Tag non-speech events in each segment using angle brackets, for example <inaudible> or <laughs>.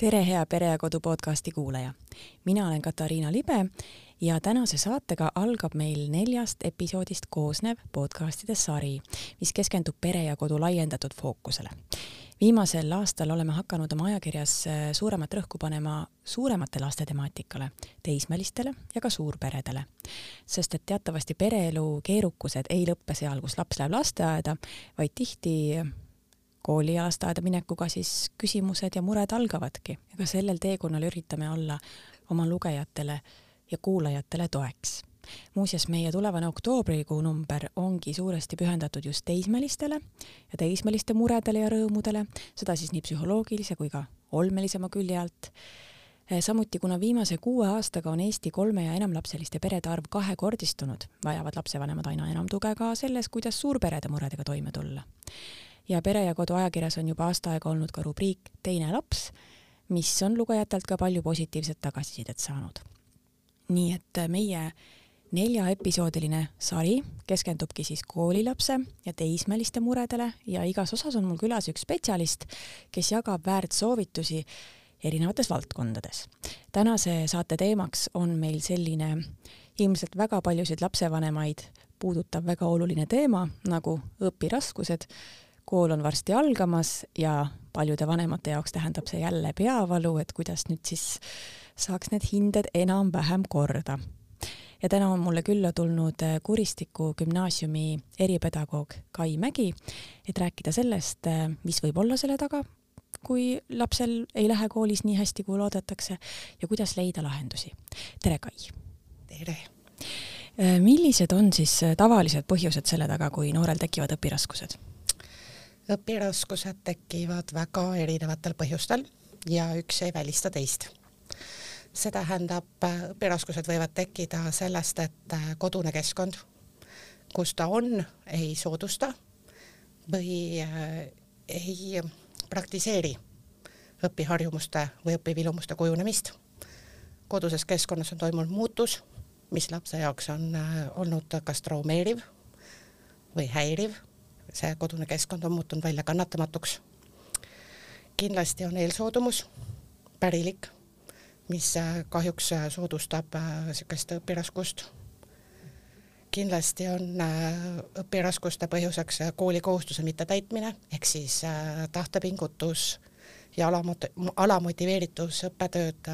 tere, hea Pere ja Kodu podcasti kuulaja. mina olen Katariina Libe ja tänase saatega algab meil neljast episoodist koosnev podcastide sari, mis keskendub pere ja kodu laiendatud fookusele. viimasel aastal oleme hakanud oma ajakirjas äh, suuremat rõhku panema suuremate laste temaatikale, teismelistele ja ka suurperedele. sest et teatavasti pereelu keerukused ei lõppe seal, kus laps läheb lasteaeda, vaid tihti kooli ja lasteaeda minekuga siis küsimused ja mured algavadki. Ka sellel teekonnal üritame olla oma lugejatele ja kuulajatele toeks. muuseas, meie tulevane oktoobrikuu number ongi suuresti pühendatud just teismelistele ja teismeliste muredele ja rõõmudele, seda siis nii psühholoogilise kui ka olmelisema külje alt. Samuti kuna viimase kuue aastaga on Eesti kolme ja enamlapseliste perede arv kahekordistunud, vajavad lapsevanemad aina enam tuge ka selles, kuidas suurperede muredega toime tulla ja Pere ja Kodu ajakirjas on juba aasta aega olnud ka rubriik Teine laps, mis on lugejatelt ka palju positiivset tagasisidet saanud. nii et meie neljaepisoodiline sari keskendubki siis koolilapse ja teismeliste muredele ja igas osas on mul külas üks spetsialist, kes jagab väärt soovitusi erinevates valdkondades. tänase saate teemaks on meil selline ilmselt väga paljusid lapsevanemaid puudutav väga oluline teema nagu õpiraskused kool on varsti algamas ja paljude vanemate jaoks tähendab see jälle peavalu, et kuidas nüüd siis saaks need hinded enam-vähem korda. ja täna on mulle külla tulnud Kuristiku gümnaasiumi eripedagoog Kai Mägi, et rääkida sellest, mis võib olla selle taga, kui lapsel ei lähe koolis nii hästi, kui loodetakse ja kuidas leida lahendusi. tere, Kai! tere! millised on siis tavalised põhjused selle taga, kui noorel tekivad õpiraskused? Õpiraskused tekivad väga erinevatel põhjustel ja üks ei välista teist. see tähendab, õpiraskused võivad tekkida sellest, et kodune keskkond, kus ta on, ei soodusta või äh, ei praktiseeri õpiharjumuste või õpivilumuste kujunemist. koduses keskkonnas on toimunud muutus, mis lapse jaoks on äh, olnud kas traumeeriv või häiriv see kodune keskkond on muutunud väljakannatamatuks. kindlasti on eelsoodumus pärilik, mis äh, kahjuks äh, soodustab niisugust äh, õpiraskust. kindlasti on õpiraskuste põhjuseks koolikohustuse mittetäitmine ehk siis tahtepingutus ja alamot-, alamotiveeritus õppetööd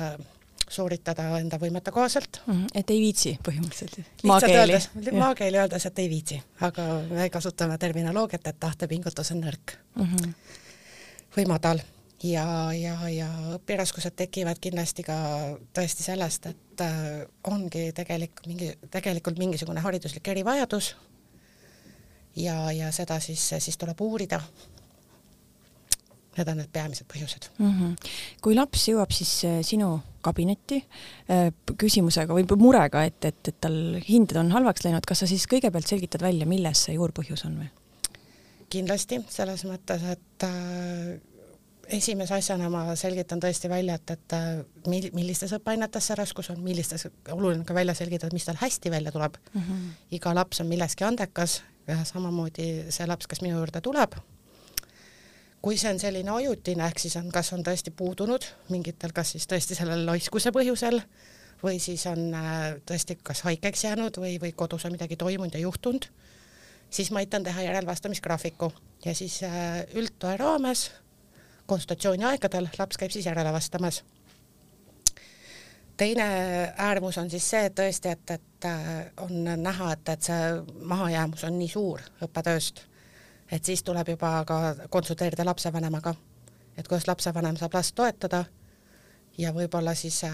sooritada enda võimete kohaselt mm. -hmm. et ei viitsi põhimõtteliselt? lihtsalt öeldes, maakeeli öeldes, et ei viitsi, aga me kasutame terminoloogiat, et tahtepingutus on nõrk mm -hmm. või madal ja, ja, ja õpiraskused tekivad kindlasti ka tõesti sellest, et äh, ongi tegelik mingi, tegelikult mingisugune hariduslik erivajadus ja, ja seda siis, siis tuleb uurida Need on need peamised põhjused mm. -hmm. kui laps jõuab siis äh, sinu kabinetti äh, küsimusega või murega, et, et, et tal hinded on halvaks läinud, kas sa siis kõigepealt selgitad välja, milles see juurpõhjus on või? kindlasti, selles mõttes, et äh, esimese asjana ma selgitan tõesti välja, et, et äh, mil-, millistes õppeainetes see raskus on, millistes, oluline ka välja selgitada, mis tal hästi välja tuleb mm. -hmm. iga laps on milleski andekas samamoodi see laps, kes minu juurde tuleb kui see on selline ajutine, ehk siis on, kas on tõesti puudunud mingitel, kas siis tõesti sellel laiskuse põhjusel või siis on äh, tõesti kas haigeks jäänud või, või kodus on midagi toimunud ja juhtunud, siis ma aitan teha järelvastamisgraafiku ja siis äh, üldtoe raames konsultatsiooni aegadel laps käib siis järele vastamas. teine äärmus on siis see, et tõesti, et, et äh, on näha, et, et see mahajäämus on nii suur õppetööst et siis tuleb juba ka konsulteerida lapsevanemaga, et kuidas lapsevanem saab last toetada ja võib-olla siis äh,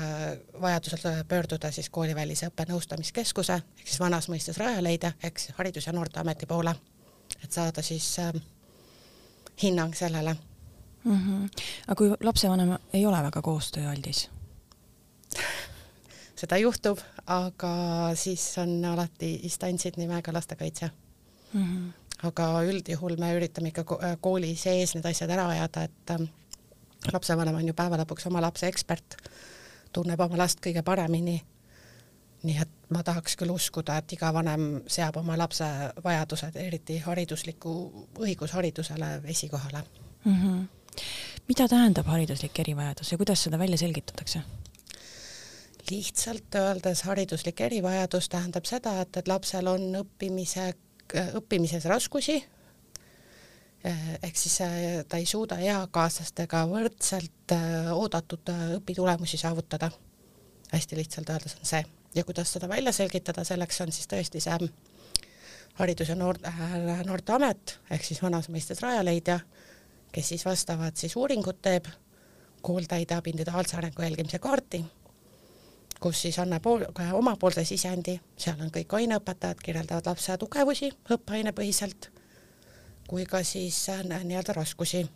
vajadusel pöörduda siis koolivälise õppenõustamiskeskuse ehk siis vanas mõistes Rajaleidja ehk siis Haridus- ja Noorteameti poole, et saada siis äh, hinnang sellele mm. -hmm. aga kui lapsevanem ei ole väga koostööaldis <laughs> seda juhtub, aga siis on alati instantsid nimega lastekaitse mm. -hmm aga üldjuhul me üritame ikka äh, kooli sees need asjad ära ajada, et ähm, lapsevanem on ju päeva lõpuks oma lapse ekspert, tunneb oma last kõige paremini. nii et ma tahaks küll uskuda, et iga vanem seab oma lapse vajadused, eriti haridusliku õigusharidusele esikohale mm. -hmm mida tähendab hariduslik erivajadus ja kuidas seda välja selgitatakse? lihtsalt öeldes hariduslik erivajadus tähendab seda, et, et lapsel on õppimise, õppimises raskusi, ehk siis ta ei suuda eakaaslastega võrdselt oodatud õpitulemusi saavutada. hästi lihtsalt öeldes on see. Ja kuidas seda välja selgitada, selleks on siis tõesti see haridus- ja noor- äh,, noorteamet ehk siis vanas mõistes Rajaleidja, kes siis vastavat siis uuringut teeb, kool täidab individuaalse arengu jälgimise kaarti, kus siis annab omapoolse sisendi, seal on kõik aineõpetajad, kirjeldavad lapse tugevusi õppeainepõhiselt, kui ka siis äh, nii-öelda raskusi.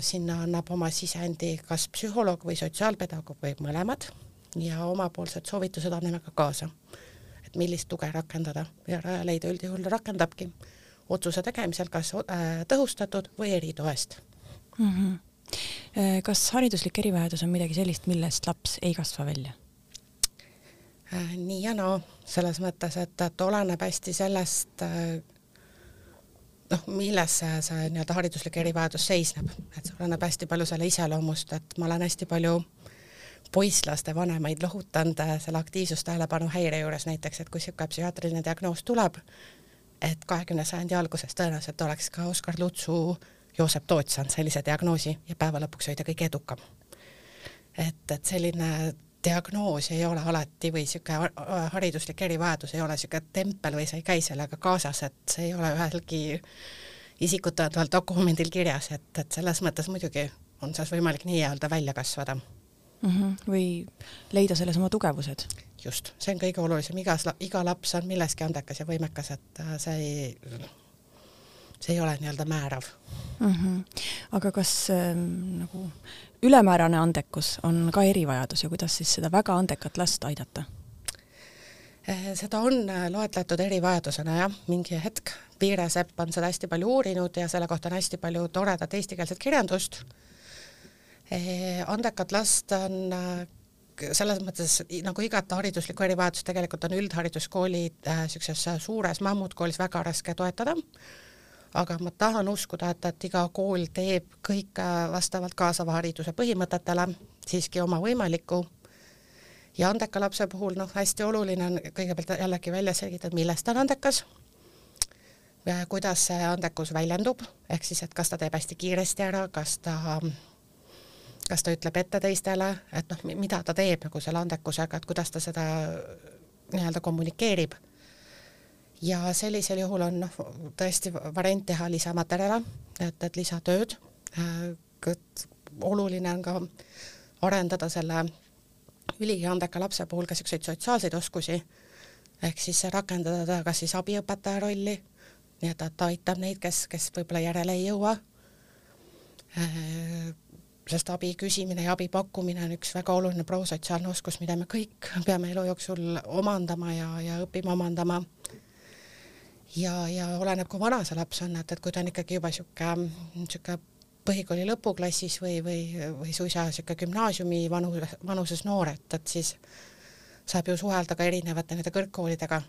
sinna annab oma sisendi kas psühholoog või sotsiaalpedagoog või mõlemad ja omapoolsed soovitused anname ka kaasa, et millist tuge rakendada ja Rajaleidja üldjuhul rakendabki otsuse tegemisel kas äh, tõhustatud või eritoest mm. -hmm. Kas hariduslik erivajadus on midagi sellist, millest laps ei kasva välja? Äh, nii ja naa, selles mõttes, et, et oleneb hästi sellest, noh, milles see, see nii-öelda hariduslik erivajadus seisneb, et see oleneb hästi palju selle iseloomust, et ma olen hästi palju äh, poisslaste vanemaid lohutanud äh, selle aktiivsustähelepanu häire juures näiteks, et kui niisugune psühhiaatriline diagnoos tuleb, et kahekümne sajandi alguses tõenäoliselt oleks ka Oskar Lutsu, Joosep Toots saanud sellise diagnoosi ja päeva lõpuks oli ta kõige edukam. et, et selline diagnoos ei ole alati või niisugune hariduslik erivajadus ei ole niisugune tempel või sa ei käi sellega kaasas, et see ei ole ühelgi isikut tõendaval dokumendil kirjas, et, et selles mõttes muidugi on sellest võimalik nii-öelda välja kasvada mm. -hmm. või leida selles oma tugevused. just, see on kõige olulisem, igas, iga laps on milleski andekas ja võimekas, et äh, see ei, see ei ole nii-öelda määrav mm. -hmm. aga kas äh, nagu ülemäärane andekus on ka erivajadus ja kuidas siis seda väga andekat last aidata? Äh, seda on äh, loetletud erivajadusena jah, mingi hetk. Piire Sepp on seda hästi palju uurinud ja selle kohta on hästi palju toredat eestikeelset kirjandust Eh, andekat last on äh, selles mõttes nagu igat hariduslikku erivajadust tegelikult on üldhariduskooli niisuguses äh, suures mammutkoolis väga raske toetada, aga ma tahan uskuda, et, et iga kool teeb kõik äh, vastavalt kaasava hariduse põhimõtetele siiski oma võimalikku ja andeka lapse puhul noh, hästi oluline on kõigepealt jällegi välja selgitada, millest ta on andekas, kuidas see andekus väljendub, ehk siis, et kas ta teeb hästi kiiresti ära, kas ta kas ta ütleb ette teistele, et noh, mida ta teeb nagu selle andekusega, et kuidas ta seda nii-öelda kommunikeerib. Ja sellisel juhul on noh, tõesti variant teha lisamaterjale, et, et lisatööd. et oluline on ka arendada selle üliandeka lapse puhul ka niisuguseid sotsiaalseid oskusi, ehk siis rakendada ta kas siis abiõpetaja rolli, nii et, ta aitab neid, kes, kes võib-olla järele ei jõua sest abi küsimine ja abi pakkumine on üks väga oluline prosotsiaalne oskus, mida me kõik peame elu jooksul omandama ja, ja õppima omandama. Ja, ja oleneb, kui vana see laps on, et, et kui ta on ikkagi juba niisugune, niisugune põhikooli lõpuklassis või, või, või suisa niisugune gümnaasiumi vanu, vanuses noor, et, et siis saab ju suhelda ka erinevate nende kõrgkoolidega.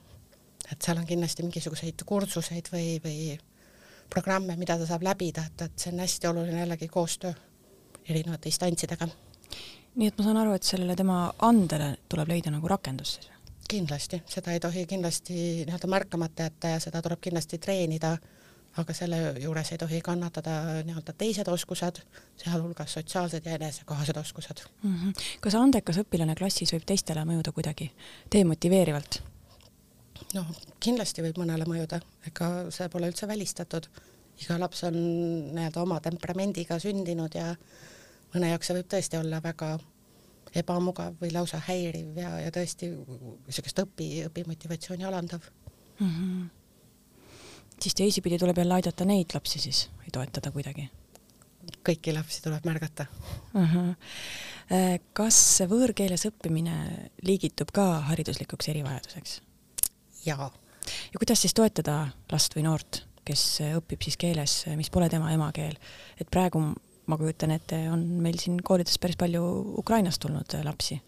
et seal on kindlasti mingisuguseid kursuseid või, või programme, mida ta saab läbida, et, et see on hästi oluline jällegi koostöö erinevate instantsidega. nii et ma saan aru, et sellele tema andele tuleb leida nagu rakendus siis? Kindlasti, seda ei tohi kindlasti nii-öelda märkamata jätta ja seda tuleb kindlasti treenida, aga selle juures ei tohi kannatada nii-öelda teised oskused, sealhulgas sotsiaalsed ja enesekohased oskused mm. -hmm. kas andekas õpilane klassis võib teistele mõjuda kuidagi demotiveerivalt? noh, kindlasti võib mõnele mõjuda, ega see pole üldse välistatud. iga laps on nii-öelda oma temperamendiga sündinud ja mõne jaoks see võib tõesti olla väga ebamugav või lausa häiriv ja, ja tõesti niisugust õpi, õpimotivatsiooni alandav mm. -hmm. siis teisipidi tuleb jälle aidata neid lapsi siis või toetada kuidagi? kõiki lapsi tuleb märgata uh. -huh. kas võõrkeeles õppimine liigitub ka hariduslikuks erivajaduseks? jaa. ja kuidas siis toetada last või noort, kes õpib siis keeles, mis pole tema emakeel, et praegu ma kujutan ette, on meil siin koolides päris palju Ukrainast tulnud äh, lapsi.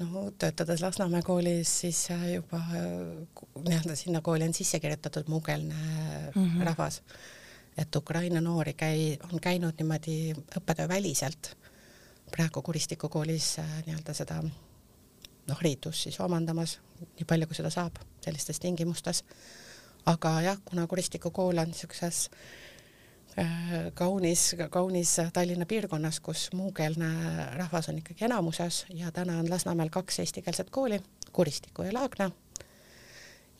no töötades Lasnamäe koolis, siis äh, juba äh, nii-öelda sinna kooli on sisse kirjutatud muukeelne mm -hmm. rahvas. et Ukraina noori käi-, on käinud niimoodi õppetöö väliselt praegu Kuristiku koolis nii-öelda seda noh, haridust siis omandamas, nii palju kui seda saab sellistes tingimustes. aga jah, kuna Kuristiku kool on niisuguses äh, kaunis, kaunis Tallinna piirkonnas, kus muukeelne rahvas on ikkagi enamuses ja täna on Lasnamäel kaks eestikeelset kooli, Kuristiku ja Laagna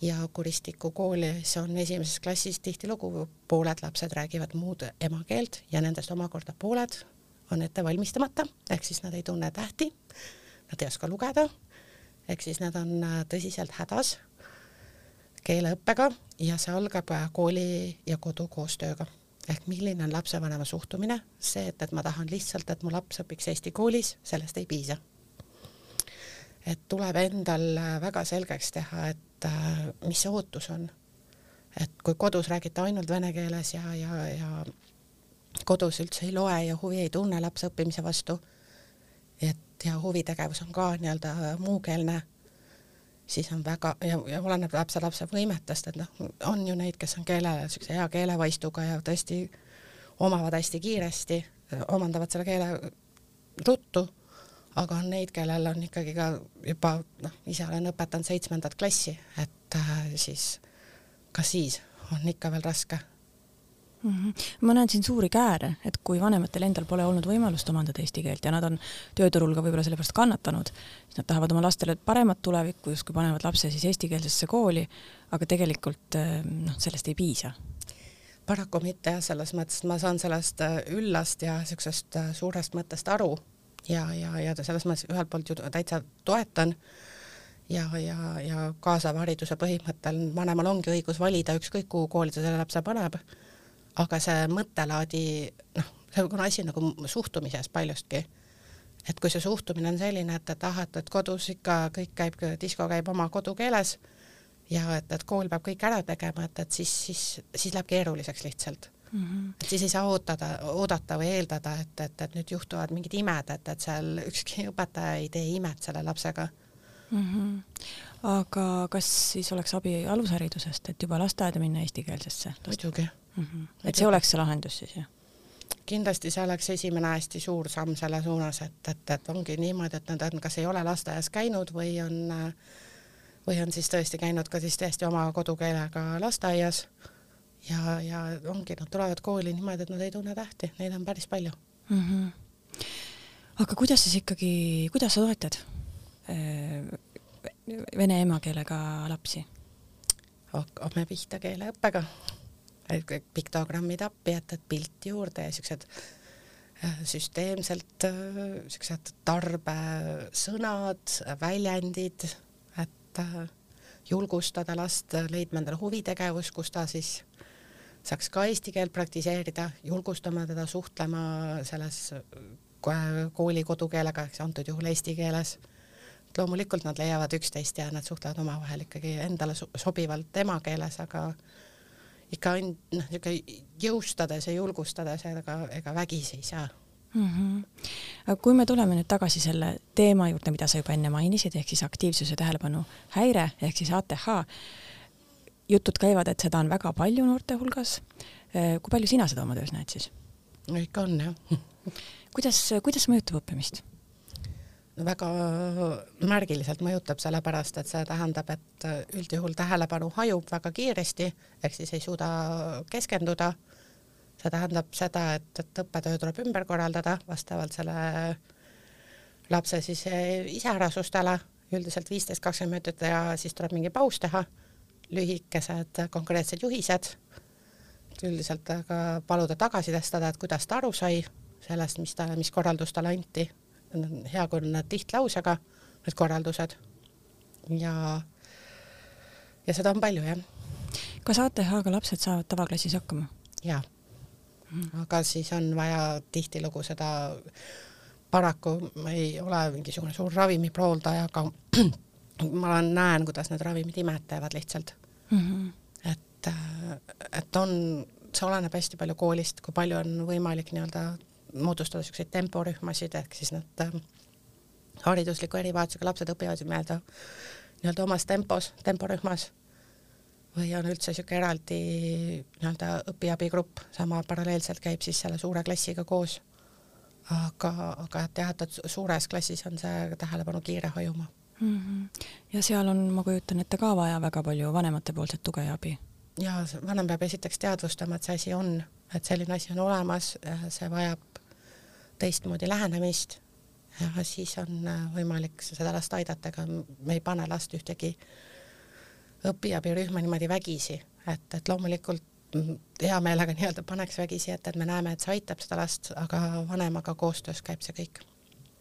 ja Kuristiku koolis on esimeses klassis tihtilugu pooled lapsed räägivad muud emakeelt ja nendest omakorda pooled on ette valmistamata, ehk siis nad ei tunne tähti, nad ei oska lugeda, ehk siis nad on äh, tõsiselt hädas keeleõppega ja see algab äh, kooli ja kodu koostööga. Ehk milline on lapsevanema suhtumine, see, et, et ma tahan lihtsalt, et mu laps õpiks eesti koolis, sellest ei piisa. et tuleb endal äh, väga selgeks teha, et mis see ootus on. et kui kodus räägite ainult vene keeles ja, ja, ja kodus üldse ei loe ja huvi ei tunne lapse õppimise vastu, et ja huvitegevus on ka nii-öelda muukeelne, siis on väga ja, ja oleneb lapse, lapse võimetest, et noh, on ju neid, kes on keele, niisuguse hea keelevaistuga ja tõesti omavad hästi kiiresti, omandavad selle keele ruttu, aga on neid, kellel on ikkagi ka juba noh, ise olen õpetanud seitsmendat klassi, et äh, siis ka siis on ikka veel raske mm. -hmm. ma näen siin suuri kääre, et kui vanematel endal pole olnud võimalust omandada eesti keelt ja nad on tööturul ka võib-olla sellepärast kannatanud, siis nad tahavad oma lastele paremat tulevikku, justkui panevad lapse siis eestikeelsesse kooli, aga tegelikult eh, noh, sellest ei piisa paraku mitte jah, selles mõttes, et ma saan sellest eh, üllast ja niisugusest eh, suurest mõttest aru ja, ja, ja selles mõttes ühelt poolt ju täitsa toetan ja, ja, ja kaasava hariduse põhimõttel vanemal ongi õigus valida ükskõik kuhu kooli ta selle lapse paneb aga see mõttelaadi, noh, see on asi nagu suhtumises paljustki. et kui see suhtumine on selline, et, et ah, et, et kodus ikka kõik käib, disko käib oma kodukeeles ja et, et kool peab kõik ära tegema, et, et siis, siis, siis läheb keeruliseks lihtsalt mm. -hmm. et siis ei saa ootada, oodata või eeldada, et, et, et nüüd juhtuvad mingid imed, et, et seal ükski õpetaja ei tee imet selle lapsega mm. -hmm. aga kas siis oleks abi alusharidusest, et juba lasteaeda minna eestikeelsesse? muidugi mm. -hmm. et see oleks see lahendus siis, jah? kindlasti see oleks esimene hästi suur samm selle suunas, et, et, et ongi niimoodi, et nad on, kas ei ole lasteaias käinud või on, või on siis tõesti käinud ka siis täiesti oma kodukeelega lasteaias ja, ja ongi, nad tulevad kooli niimoodi, et nad ei tunne tähti, neid on päris palju mm. -hmm. aga kuidas siis ikkagi, kuidas sa toetad vene emakeelega lapsi? hakkame pihta keeleõppega piktogrammid appi, et, et pilt juurde ja siuksed äh, süsteemselt äh, siuksed tarbesõnad, väljendid, et äh, julgustada last leidma endale huvitegevus, kus ta siis saaks ka eesti keelt praktiseerida, julgustama teda suhtlema selles kooli kodukeelega, eks antud juhul eesti keeles. loomulikult nad leiavad üksteist ja nad suhtlevad omavahel ikkagi endale sobivalt emakeeles, aga ikka noh, niisugune jõustades ja julgustades, ega, ega vägisi ei saa mm. -hmm. aga kui me tuleme nüüd tagasi selle teema juurde, mida sa juba enne mainisid, ehk siis aktiivsuse tähelepanu häire ehk siis ATH, jutud käivad, et seda on väga palju noorte hulgas. kui palju sina seda oma töös näed siis? no ikka on jah kuidas, kuidas mõjutab õppimist? Väga märgiliselt mõjutab, sellepärast et see tähendab, et üldjuhul tähelepanu hajub väga kiiresti, ehk siis ei suuda keskenduda. see tähendab seda, et, et õppetöö tuleb ümber korraldada vastavalt selle lapse siis iseärasustele, üldiselt viisteist, kakskümmend minutit ja siis tuleb mingi paus teha, lühikesed konkreetsed juhised, üldiselt ka paluda tagasisidestada, et kuidas ta aru sai sellest, mis ta, mis korraldus talle anti hea, kui on need tihtlausega, need korraldused ja, ja seda on palju, jah. kas ATH-ga lapsed saavad tavaklassis hakkama? jaa aga siis on vaja tihtilugu seda, paraku ma ei ole mingisugune suur ravimipooldaja, aga <clears throat> ma olen, näen, kuidas need ravimid imet teevad lihtsalt mm. -hmm. et, et on, see oleneb hästi palju koolist, kui palju on võimalik nii-öelda moodustada niisuguseid temporühmasid, ehk siis nad äh, haridusliku erivajadusega lapsed õpivad nii-öelda, nii-öelda omas tempos, temporühmas. või on üldse niisugune eraldi nii-öelda õpiabigrupp, sama paralleelselt käib siis selle suure klassiga koos. aga, aga et jah, et suures klassis on see tähelepanu kiire hajuma mm. -hmm. ja seal on, ma kujutan ette, ka vaja väga palju vanematepoolset tuge ja abi. ja vanem peab esiteks teadvustama, et see asi on, et selline asi on olemas, see vajab teistmoodi lähenemist ja siis on võimalik seda last aidata, ega me ei pane last ühtegi õpiabirühma niimoodi vägisi, et, et loomulikult hea meelega nii-öelda paneks vägisi ette, et me näeme, et see aitab seda last, aga vanemaga koostöös käib see kõik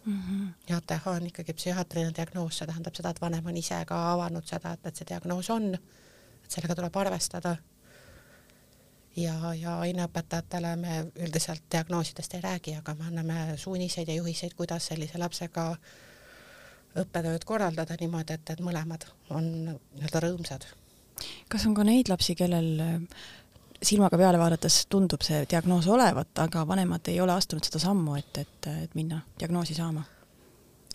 mm. -hmm. ja ATH on ikkagi psühhiaatriline diagnoos, see tähendab seda, et vanem on ise ka avanud seda, et, et see diagnoos on, et sellega tuleb arvestada. Ja, ja aineõpetajatele me üldiselt diagnoosidest ei räägi, aga me anname suuniseid ja juhiseid, kuidas sellise lapsega õppetööd korraldada niimoodi, et, et mõlemad on nii-öelda rõõmsad. kas on ka neid lapsi, kellel silmaga peale vaadates tundub see diagnoos olevat, aga vanemad ei ole astunud seda sammu, et, et, et minna diagnoosi saama?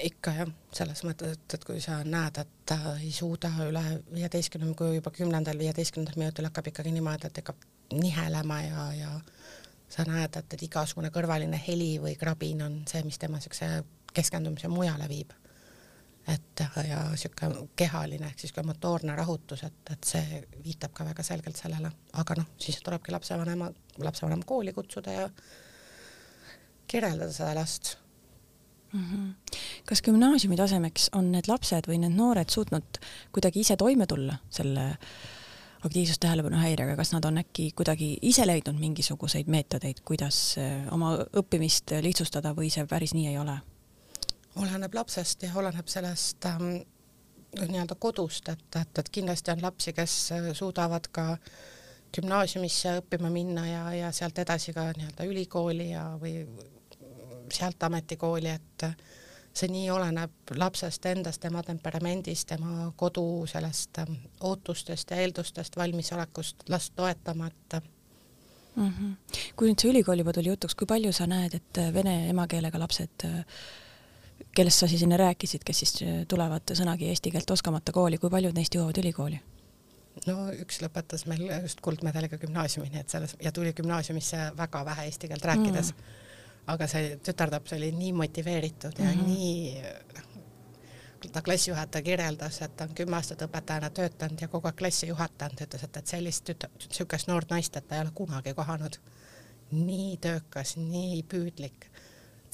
ikka jah, selles mõttes, et, et kui sa näed, et ta ei suuda üle viieteistkümne, kui juba kümnendal, viieteistkümnendal minutil hakkab ikkagi niimoodi, et hakkab nihelema ja, ja sa näed, et, et igasugune kõrvaline heli või krabin on see, mis tema niisuguse keskendumise mujale viib et ja niisugune kehaline ehk siis ka motoorne rahutus, et, et see viitab ka väga selgelt sellele, aga noh, siis tulebki lapsevanema, lapsevanem kooli kutsuda ja kirjeldada seda last mm. -hmm. kas gümnaasiumi tasemeks on need lapsed või need noored suutnud kuidagi ise toime tulla selle aktiivsustähelepanu häirega, kas nad on äkki kuidagi ise leidnud mingisuguseid meetodeid, kuidas eh, oma õppimist lihtsustada või see päris nii ei ole? oleneb lapsest ja oleneb sellest ähm, nii-öelda kodust, et, et, et kindlasti on lapsi, kes äh, suudavad ka gümnaasiumisse õppima minna ja, ja sealt edasi ka nii-öelda ülikooli ja, või sealt ametikooli, et see nii oleneb lapsest endast, tema temperamendist, tema kodu sellest ähm, ootustest ja eeldustest, valmisolekust last toetama, et mm. -hmm. kui nüüd see ülikool juba tuli jutuks, kui palju sa näed, et vene emakeelega lapsed äh, kellest sa siis enne rääkisid, kes siis äh, tulevad sõnagi eesti keelt oskamata kooli, kui paljud neist jõuavad ülikooli? no üks lõpetas meil just kuldmedaliga gümnaasiumi, nii et selles ja tuli gümnaasiumisse väga vähe eesti keelt rääkides mm. Aga see tütarlaps oli nii motiveeritud ja mm -hmm. nii ta klassijuhataja kirjeldas, et ta on kümme aastat õpetajana töötanud ja kogu aeg klassi juhatanud, ütles, et, et sellist tüta-, niisugust noort naist, et ta ei ole kunagi kohanud. nii töökas, nii püüdlik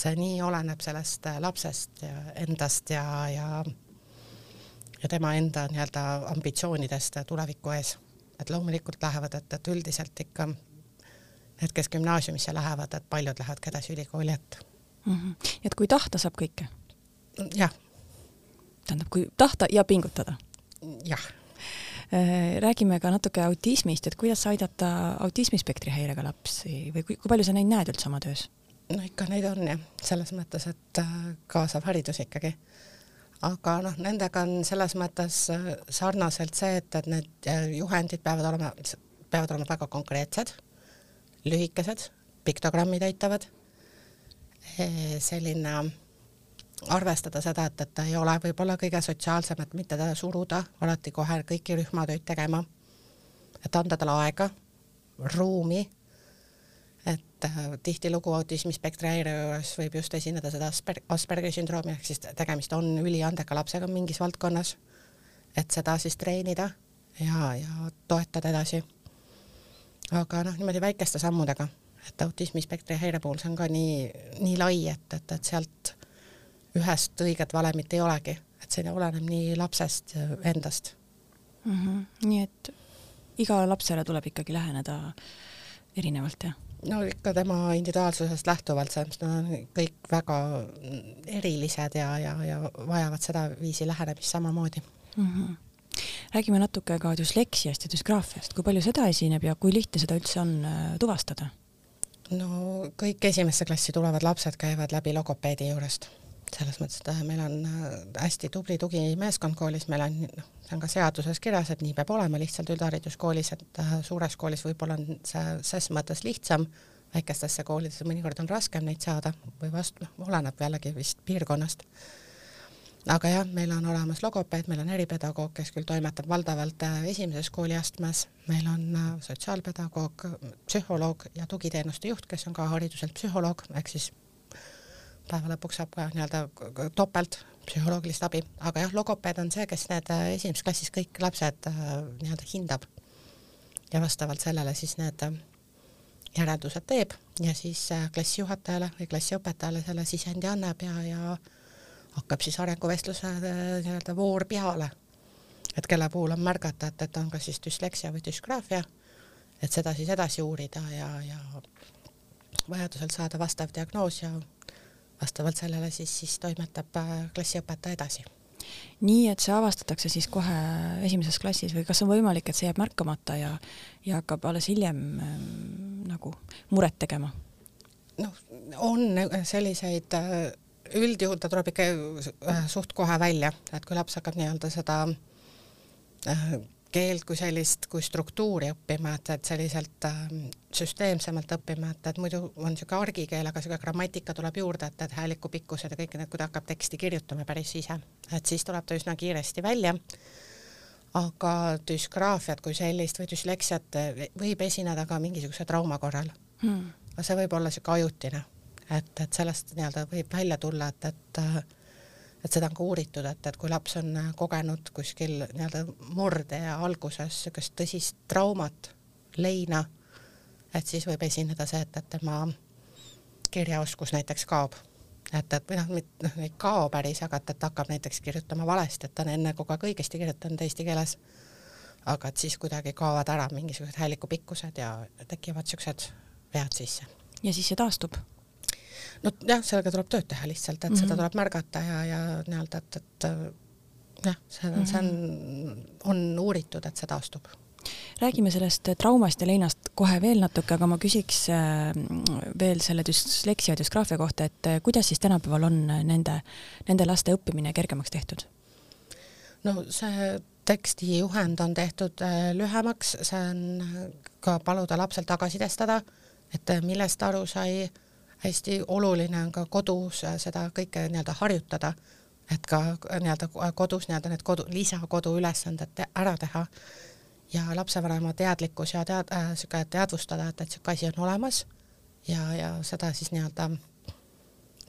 see nii oleneb sellest äh, lapsest ja endast ja, ja ja tema enda nii-öelda ambitsioonidest tuleviku ees. et loomulikult lähevad, et, et üldiselt ikka need, kes gümnaasiumisse lähevad, et paljud lähevad ka edasi ülikooli ette mm. -hmm. et kui tahta, saab kõike? jah. tähendab, kui tahta ja pingutada? jah äh, räägime ka natuke autismist, et kuidas aidata autismispektri häirega lapsi või kui, kui palju sa neid näed üldse oma töös? no ikka neid on jah, selles mõttes, et äh, kaasav haridus ikkagi. aga noh, nendega on selles mõttes äh, sarnaselt see, et, et need juhendid peavad olema, peavad olema väga konkreetsed, lühikesed, piktogrammid aitavad, selline arvestada seda, et, et ta ei ole võib-olla kõige sotsiaalsem, et mitte teda suruda alati kohe kõiki rühmatöid tegema, et anda talle aega, ruumi et äh, tihtilugu autismispektri häire juures võib just esineda seda Asper-, Aspergeri sündroomi, ehk siis tegemist on üliandeka lapsega mingis valdkonnas, et seda siis treenida ja, ja toetada edasi. Aga noh, niimoodi väikeste sammudega, et autismispektri häire puhul see on ka nii, nii lai, et, et, et sealt ühest õiget valemit ei olegi, et see oleneb nii lapsest endast mm. -hmm. nii et igale lapsele tuleb ikkagi läheneda erinevalt, jah? no ikka tema individuaalsusest lähtuvalt, sellepärast nad on kõik väga erilised ja, ja, ja vajavad sedaviisi lähenemist samamoodi mm. -hmm. Räägime natuke ka düsleksiast ja düsgraafiast, kui palju seda esineb ja kui lihtne seda üldse on äh, tuvastada? no kõik esimesse klassi tulevad lapsed käivad läbi logopeedi juurest selles mõttes, et äh, meil on äh, hästi tubli tugimeeskond koolis, meil on, noh, see on ka seaduses kirjas, et nii peab olema lihtsalt üldhariduskoolis, et suures koolis võib-olla on see ses mõttes lihtsam, väikestesse koolidesse mõnikord on raskem neid saada või vastu, noh, oleneb jällegi vist piirkonnast. Aga jah, meil on olemas logopeed, meil on eripedagoog, kes küll toimetab valdavalt äh, esimeses kooliastmes, meil on äh, sotsiaalpedagoog, psühholoog ja tugiteenuste juht, kes on ka hariduselt psühholoog, ehk siis päeva lõpuks saab ka nii-öelda topelt psühholoogilist abi, aga jah, logopeed on see, kes need äh, esimeses klassis kõik lapsed nii-öelda hindab. Ja vastavalt sellele siis need järeldused teeb. Ja siis klassijuhatajale või klassiõpetajale selle sisendi annab ja, ja hakkab siis arenguvestluse äh, nii-öelda voor peale. et kelle puhul on märgata, et, et on kas siis düsleksia või düsgraafia, et seda siis edasi uurida ja, ja vajadusel saada vastav diagnoos ja vastavalt sellele siis, siis toimetab äh, klassiõpetaja edasi nii et see avastatakse siis kohe esimeses klassis või kas on võimalik, et see jääb märkamata ja, ja hakkab alles hiljem ähm, nagu muret tegema? noh, on selliseid äh, üldjuhul ta tuleb ikka äh, suht kohe välja, et kui laps hakkab nii-öelda seda äh, keelt kui sellist, kui struktuuri õppima, et, et selliselt äh, süsteemsemalt õppima, et, et muidu on niisugune argikeel, aga niisugune grammatika tuleb juurde, et, et hääliku pikkused ja kõik need, kui ta hakkab teksti kirjutama päris ise, et siis tuleb ta üsna kiiresti välja. aga düsgraafiat kui sellist või düsleksiat võib esineda ka mingisuguse trauma korral. Hmm.. aga see võib olla niisugune ajutine et, et sellest nii-öelda võib välja tulla, et, et et seda on ka uuritud, et, et kui laps on kogenud kuskil nii-öelda murdea alguses niisugust tõsist traumat, leina, et siis võib esineda see, et, et tema kirjaoskus näiteks kaob. et, et või noh, noh, ei kao päris, aga et, et hakkab näiteks kirjutama valesti, et ta on enne kogu aeg õigesti kirjutanud eesti keeles, aga et siis kuidagi kaovad ära mingisugused häälikupikkused ja tekivad niisugused vead sisse. ja siis see taastub? Nojah, sellega tuleb tööd teha lihtsalt, et mm -hmm. seda mhm. tuleb märgata ja, ja nii-öelda, et, et jah, see on see on, on uuritud, et see taastub räägime sellest traumast ja leinast kohe veel natuke, aga ma küsiks äh, veel selle düsleksia ja düsgraafia kohta, et äh, kuidas siis tänapäeval on nende, nende laste õppimine kergemaks tehtud? no see tekstijuhend on tehtud äh, lühemaks, see on ka paluda lapsel tagasisidestada, et millest ta aru sai hästi oluline on ka kodus seda kõike nii-öelda harjutada, et ka nii-öelda kodus nii-öelda need kodu, lisakoduülesanded ära teha ja lapsevanema teadlikkus ja tead- äh,, sihuke teadvustada, et, et sihuke asi on olemas ja, ja seda siis nii-öelda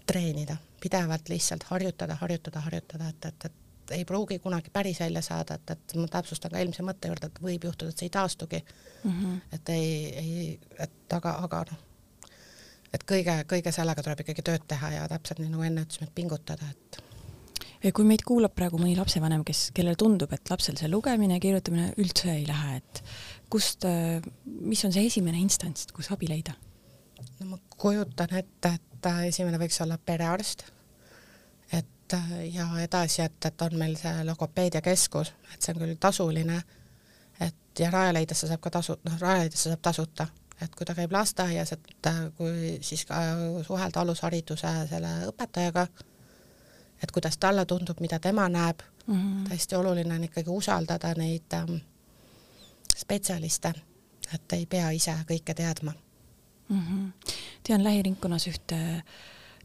treenida, pidevalt lihtsalt harjutada, harjutada, harjutada, et, et, et ei pruugi kunagi päris välja saada, et, et ma täpsustan ka eelmise mõtte juurde, et võib juhtuda, et see ei taastugi mm. -hmm. et ei, ei, et aga, aga noh, et kõige, kõige sellega tuleb ikkagi tööd teha ja täpselt nii nagu enne ütlesime, et pingutada, et kui meid kuulab praegu mõni lapsevanem, kes, kellele tundub, et lapsel see lugemine kirjutamine üldse ei lähe, et kust, mis on see esimene instants, kus abi leida? no ma kujutan ette, et esimene võiks olla perearst, et ja edasi, et, et on meil see logopeediakeskus, et see on küll tasuline, et ja Rajaleidesse saab ka tasu, noh, Rajaleidesse saab tasuta et kui ta käib lasteaias, et kui siis ka suhelda alushariduse selle õpetajaga, et kuidas talle tundub, mida tema näeb mm, -hmm. hästi oluline on ikkagi usaldada neid ähm, spetsialiste, et ei pea ise kõike teadma mm. -hmm. tean lähiringkonnas ühte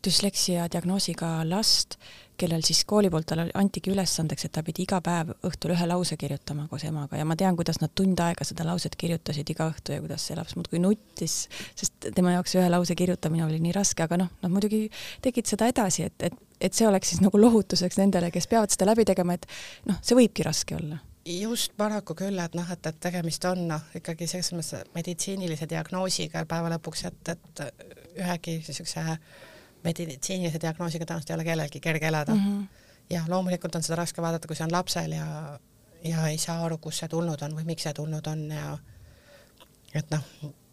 düsleksia diagnoosiga last, kellel siis kooli poolt talle antigi ülesandeks, et ta pidi iga päev õhtul ühe lause kirjutama koos emaga. Ja ma tean, kuidas nad tund aega seda lauset kirjutasid iga õhtu ja kuidas see laps muudkui nuttis, sest tema jaoks ühe lause kirjutamine oli nii raske, aga noh, nad muidugi tegid seda edasi, et, et, et see oleks siis nagu lohutuseks nendele, kes peavad seda läbi tegema, et noh, see võibki raske olla. Just paraku küll, et noh, et, et tegemist on noh, ikkagi selles mõttes meditsiinilise diagnoosiga päeva lõpuks, et, et ühegi niisuguse meditsiinilise diagnoosiga tõenäoliselt ei ole kellelgi kerge elada mm. -hmm. ja loomulikult on seda raske vaadata, kui see on lapsel ja, ja ei saa aru, kust see tulnud on või miks see tulnud on ja et noh,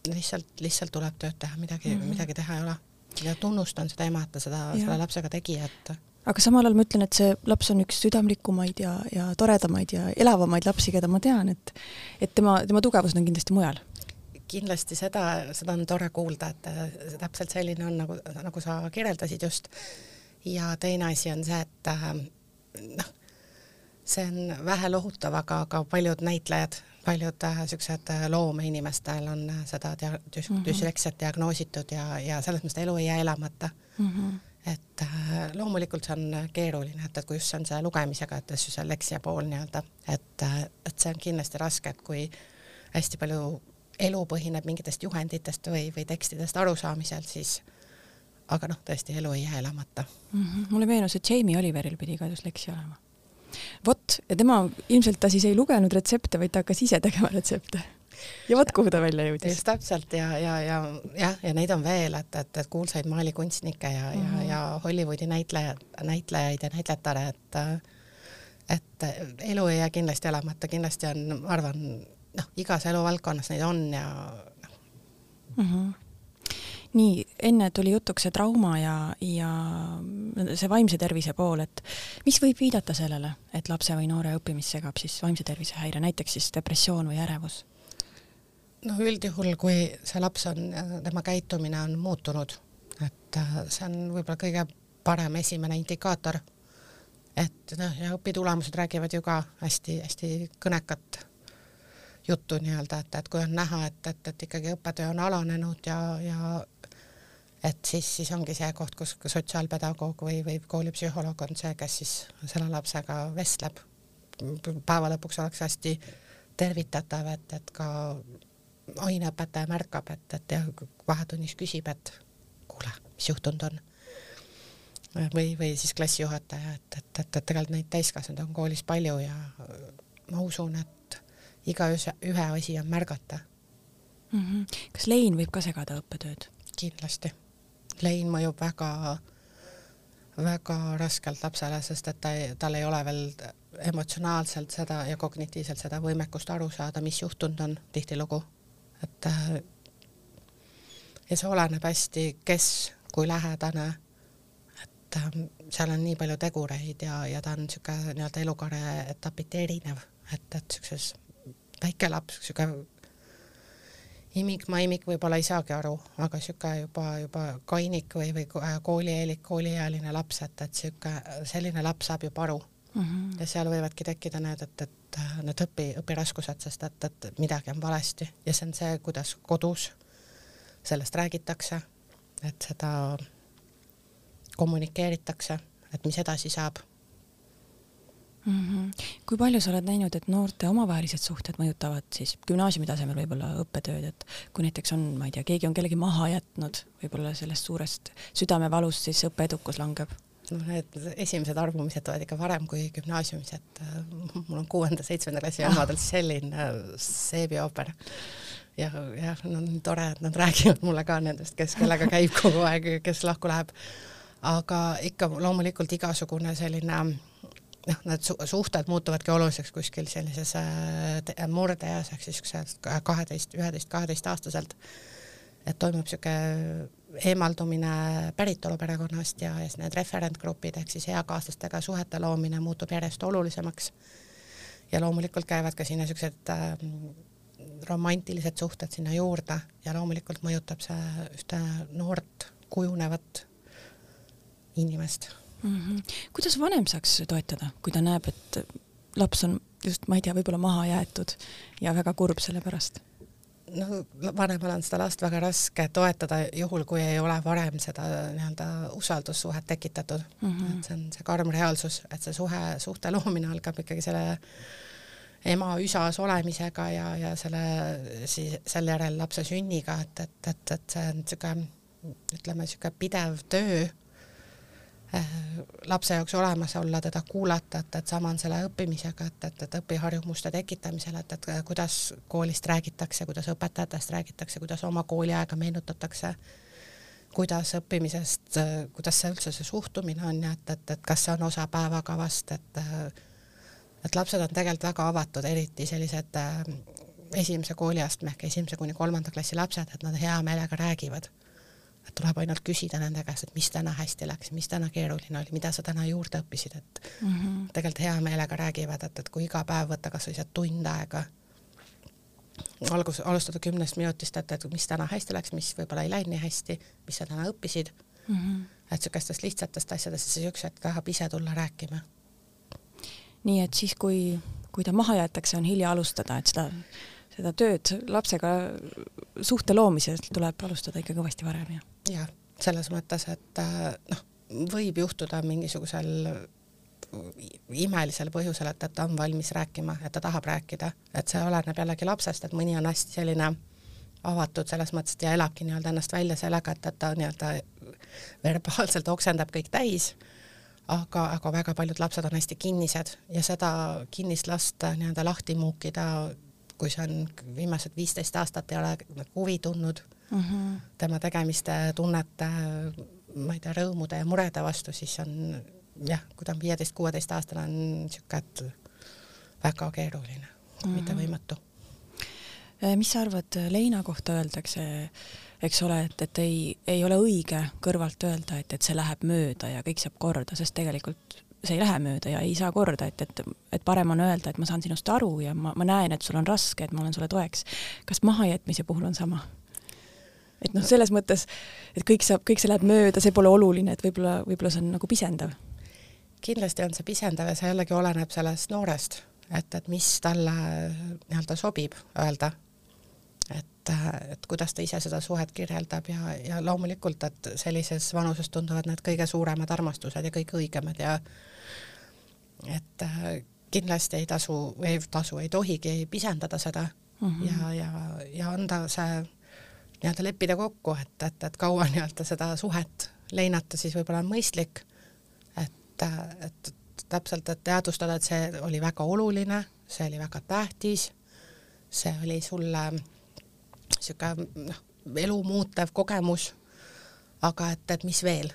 lihtsalt, lihtsalt tuleb tööd teha, midagi mm, -hmm. midagi teha ei ole. ja tunnustan seda ema, et ta seda, selle lapsega tegi, et aga samal ajal ma ütlen, et see laps on üks südamlikumaid ja, ja toredamaid ja elavamaid lapsi, keda ma tean, et et tema, tema tugevused on kindlasti mujal kindlasti seda, seda on tore kuulda, et see täpselt selline on, nagu, nagu sa kirjeldasid just. ja teine asi on see, et äh, noh, see on vähe lohutav, aga, aga paljud näitlejad, paljud äh, siuksed äh, loomeinimestel on seda dia-, düs- mm -hmm., düsleksiat diagnoositud ja, ja selles mõttes elu ei jää elamata mm. -hmm. et äh, loomulikult see on keeruline, et, et kui just see on see lugemisega, et see leksija pool nii-öelda, et, äh, et see on kindlasti raske, et kui hästi palju elu põhineb mingitest juhenditest või, või tekstidest arusaamisel, siis aga noh, tõesti elu ei jää elamata mm. -hmm. mulle meenus, et Jamie Oliveril pidi ka just leksi olema. vot, ja tema ilmselt ta siis ei lugenud retsepte, vaid ta hakkas ise tegema retsepte ja vot kuhu ta välja jõudis. just täpselt ja, ja, ja jah, ja neid on veel, et, et, et kuulsaid maalikunstnikke ja mm, -hmm. ja, ja Hollywoodi näitlejad, näitlejaid ja näitletare, et et elu ei jää kindlasti elamata, kindlasti on, ma arvan, noh, igas eluvaldkonnas neid on ja noh mm -hmm nii, enne tuli jutuks see trauma ja, ja see vaimse tervise pool, et mis võib viidata sellele, et lapse või noore õppimist segab siis vaimse tervise häire, näiteks siis depressioon või ärevus? no üldjuhul, kui see laps on, tema käitumine on muutunud, et äh, see on võib-olla kõige parem esimene indikaator. et noh, ja õpitulemused räägivad ju ka hästi-hästi kõnekat juttu nii-öelda, et, et kui on näha, et, et, et ikkagi õppetöö on alanenud ja, ja et siis, siis ongi see koht, kus sotsiaalpedagoog või, või koolipsühholoog on see, kes siis selle lapsega vestleb. päeva lõpuks oleks hästi tervitatav, et, et ka aineõpetaja märkab, et, et ja vahetunnis küsib, et kuule, mis juhtunud on. või, või siis klassijuhataja, et, et, et, et tegelikult neid täiskasvanuid on koolis palju ja ma usun, et igaühe, ühe asi on märgata mm. -hmm. kas lein võib ka segada õppetööd? kindlasti. lein mõjub väga, väga raskelt lapsele, sest et ta, tal ei ole veel emotsionaalselt seda ja kognitiivselt seda võimekust aru saada, mis juhtunud on tihtilugu et äh, ja see oleneb hästi, kes, kui lähedane, et äh, seal on nii palju tegureid ja, ja ta on niisugune nii-öelda elukaare etapiti erinev, et, et niisuguses väike laps, niisugune imik-maimik võib-olla ei saagi aru, aga niisugune juba, juba kainik või, või koolieelik, kooliealine laps, et, et niisugune, selline laps saab juba aru mm. -hmm. ja seal võivadki tekkida need, et, et need õpi, õpiraskused, sest et, et midagi on valesti ja see on see, kuidas kodus sellest räägitakse, et seda kommunikeeritakse, et mis edasi saab mm. -hmm. kui palju sa oled näinud, et noorte omavahelised suhted mõjutavad siis gümnaasiumi tasemel võib-olla õppetööd, et kui näiteks on, ma ei tea, keegi on kellegi maha jätnud, võib-olla sellest suurest südamevalust siis õppeedukus langeb noh, need esimesed armumised tulevad ikka varem kui gümnaasiumis, et äh, mul on kuuenda-seitsmenda klassi omadel selline äh, seebiooper. ja, jah, no nii tore, et nad <laughs> räägivad mulle ka nendest, kes kellega käib kogu aeg, kes lahku läheb. aga ikka loomulikult igasugune selline noh, need su suhted muutuvadki oluliseks kuskil sellises äh, murdeeas ehk siis kaheteist, üheteist, kaheteist aastaselt. et toimub niisugune eemaldumine päritoluperekonnast ja, ja siis need referentgrupid ehk siis eakaaslastega suhete loomine muutub järjest olulisemaks. ja loomulikult käivad ka sinna siuksed äh, romantilised suhted sinna juurde ja loomulikult mõjutab see ühte noort kujunevat inimest mm. -hmm. kuidas vanem saaks toetada, kui ta näeb, et laps on just, ma ei tea, võib-olla maha jäetud ja väga kurb selle pärast? no vanemal on seda last väga raske toetada, juhul kui ei ole varem seda nii-öelda usaldussuhet tekitatud mm. -hmm. et see on see karm reaalsus, et see suhe, suhte loomine algab ikkagi selle ema üsas olemisega ja, ja selle siis selle järel lapse sünniga, et, et, et, et see on niisugune ütleme, niisugune pidev töö lapse jaoks olemas olla, teda kuulata, et, et sama on selle õppimisega, et, et, et õpiharjumuste tekitamisel, et, et kuidas koolist räägitakse, kuidas õpetajatest räägitakse, kuidas oma kooliaega meenutatakse, kuidas õppimisest, kuidas see üldse see suhtumine on ja et, et, et kas see on osa päevakavast, et et lapsed on tegelikult väga avatud, eriti sellised äh, esimese kooliastme ehk esimese kuni kolmanda klassi lapsed, et nad hea meelega räägivad et tuleb ainult küsida nende käest, et mis täna hästi läks, mis täna keeruline oli, mida sa täna juurde õppisid, et mm -hmm. tegelikult hea meelega räägivad, et, et kui iga päev võtta kasvõi see tund aega, algus, alustada kümnest minutist, et, et mis täna hästi läks, mis võib-olla ei läinud nii hästi, mis sa täna õppisid mm. -hmm. et niisugustest lihtsatest asjadest siis üks hetk tahab ise tulla rääkima. nii et siis, kui, kui ta maha jäetakse, on hilja alustada, et seda seda tööd lapsega suhte loomisel tuleb alustada ikka kõvasti varem, jah? jah, selles mõttes, et äh, noh, võib juhtuda mingisugusel imelisel põhjusel, et, et ta on valmis rääkima, et ta tahab rääkida, et see oleneb jällegi lapsest, et mõni on hästi selline avatud selles mõttes, et ja elabki nii-öelda ennast välja sellega, et, et ta nii-öelda verbaalselt oksendab kõik täis, aga, aga väga paljud lapsed on hästi kinnised ja seda kinnist last nii-öelda lahti muukida, kui see on viimased viisteist aastat ei ole huvi tundnud mm -hmm. tema tegemiste, tunnete, ma ei tea, rõõmude ja murede vastu, siis on jah, kui ta on viieteist-kuueteistaastane, on niisugune, et väga keeruline mm, -hmm. mitte võimatu. Äh, mis sa arvad, leina kohta öeldakse, eks ole, et, et ei, ei ole õige kõrvalt öelda, et, et see läheb mööda ja kõik saab korda, sest tegelikult see ei lähe mööda ja ei saa korda, et, et, et parem on öelda, et ma saan sinust aru ja ma, ma näen, et sul on raske, et ma olen sulle toeks. kas mahajätmise puhul on sama? et noh, selles mõttes, et kõik saab, kõik see läheb mööda, see pole oluline, et võib-olla, võib-olla see on nagu pisendav kindlasti on see pisendav ja see jällegi oleneb sellest noorest, et, et mis talle nii-öelda sobib öelda. et, et kuidas ta ise seda suhet kirjeldab ja, ja loomulikult, et sellises vanuses tunduvad need kõige suuremad armastused ja kõige õigemad ja et kindlasti ei tasu, ei tasu, ei tohigi pisendada seda mm -hmm. ja, ja, ja anda see nii-öelda leppida kokku, et, et, et kaua nii-öelda seda suhet leinata, siis võib-olla on mõistlik et, et täpselt, et teadvustada, et see oli väga oluline, see oli väga tähtis, see oli sulle niisugune noh, elu muutev kogemus, aga et, et mis veel?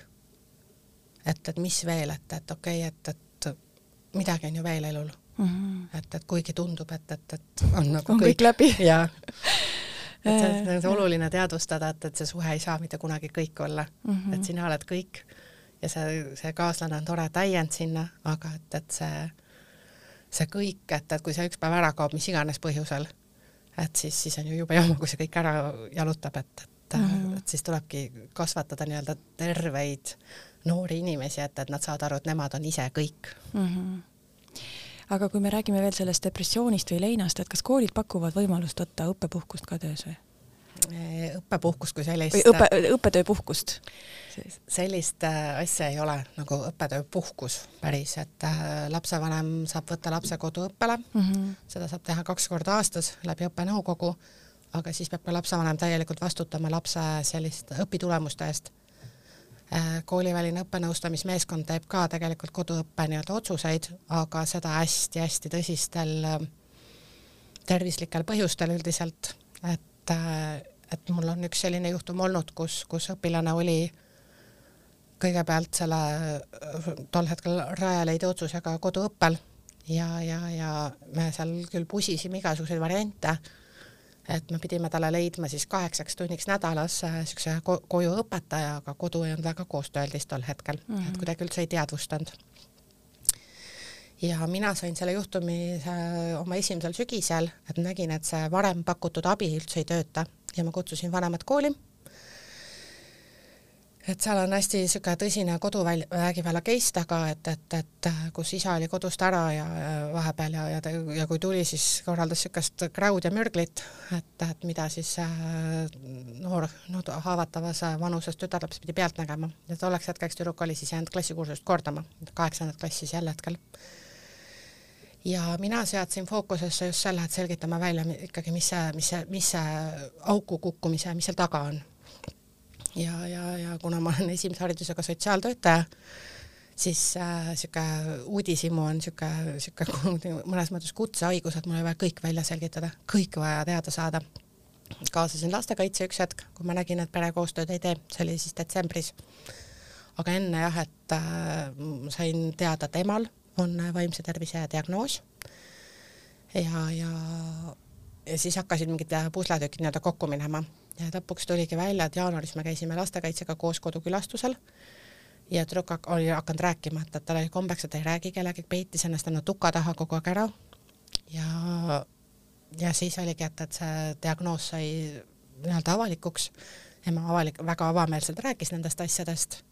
et, et mis veel, et, et okei okay,, et, et midagi on ju veel elul mm. -hmm. et, et kuigi tundub, et, et, et on nagu on kõik, kõik läbi. <laughs> jaa. et see, see on oluline teadvustada, et, et see suhe ei saa mitte kunagi kõik olla mm, -hmm. et sina oled kõik ja see, see kaaslane on tore täiend sinna, aga et, et see, see kõik, et, et kui see üks päev ära kaob, mis iganes põhjusel, et siis, siis on ju jube jama, kui see kõik ära jalutab, et, et mm, -hmm. et siis tulebki kasvatada nii-öelda terveid noori inimesi, et, et nad saavad aru, et nemad on ise kõik mm. -hmm aga kui me räägime veel sellest depressioonist või leinast, et kas koolid pakuvad võimalust võtta õppepuhkust ka töös või? õppepuhkust kui sellist. või õppe, õppetööpuhkust? sellist äh, asja ei ole nagu õppetööpuhkus päris, et äh, lapsevanem saab võtta lapse koduõppele mm, -hmm. seda saab teha kaks korda aastas läbi õppenõukogu, aga siis peab ka lapsevanem täielikult vastutama lapse selliste õpitulemuste eest. Äh, kooliväline õppenõustamismeeskond teeb ka tegelikult koduõppe nii-öelda otsuseid, aga seda hästi-hästi tõsistel tervislikel põhjustel üldiselt, et et, et mul on üks selline juhtum olnud, kus, kus õpilane oli kõigepealt selle tol hetkel Rajaleidja otsusega koduõppel ja, ja, ja me seal küll pusisime igasuguseid variante, et me pidime talle leidma siis kaheksaks tunniks nädalas niisuguse ko koju õpetaja, aga kodu ei olnud väga koostööaldis tol hetkel mm, -hmm. et kuidagi üldse ei teadvustanud ja mina sain selle juhtumi äh, oma esimesel sügisel, et nägin, et see varem pakutud abi üldse ei tööta ja ma kutsusin vanemad kooli. Et seal on hästi niisugune tõsine koduvägivalla case taga, et, et, et kus isa oli kodust ära ja vahepeal ja, ja, ja kui tuli, siis korraldas niisugust kräud ja mürglit, et, et mida siis äh, noor, no haavatavas vanuses tütarlaps pidi pealt nägema ja tolleks hetkeks tüdruk oli siis jäänud klassikursust kordama, kaheksandat klassi sel hetkel ja mina seadsin fookusesse just selle, et selgitame välja ikkagi, mis see, mis see, mis see auku kukkumise, mis seal taga on. Ja, ja, ja kuna ma olen esimese haridusega sotsiaaltöötaja, siis niisugune äh, uudishimu on niisugune, <laughs> niisugune mõnes mõttes kutsehaigus, et mul oli vaja kõik välja selgitada, kõik vaja teada saada. kaasasin lastekaitse üks hetk, kui ma nägin, et pere koostööd ei tee, see oli siis detsembris. aga enne jah, et äh, sain teada temal on vaimse tervise diagnoos ja, ja, ja siis hakkasid mingid pusletükid nii-öelda kokku minema. Ja lõpuks tuligi välja, et jaanuaris me käisime lastekaitsega koos kodukülastusel. Ja tüdruk oli hakanud rääkima, et, et tal oli kombeks, et ei räägi kellegagi, peitis ennast enda tuka taha kogu aeg ära. Ja, ja siis oligi, et, et see diagnoos sai nii-öelda avalikuks, ema avalik, väga avameelselt rääkis nendest asjadest.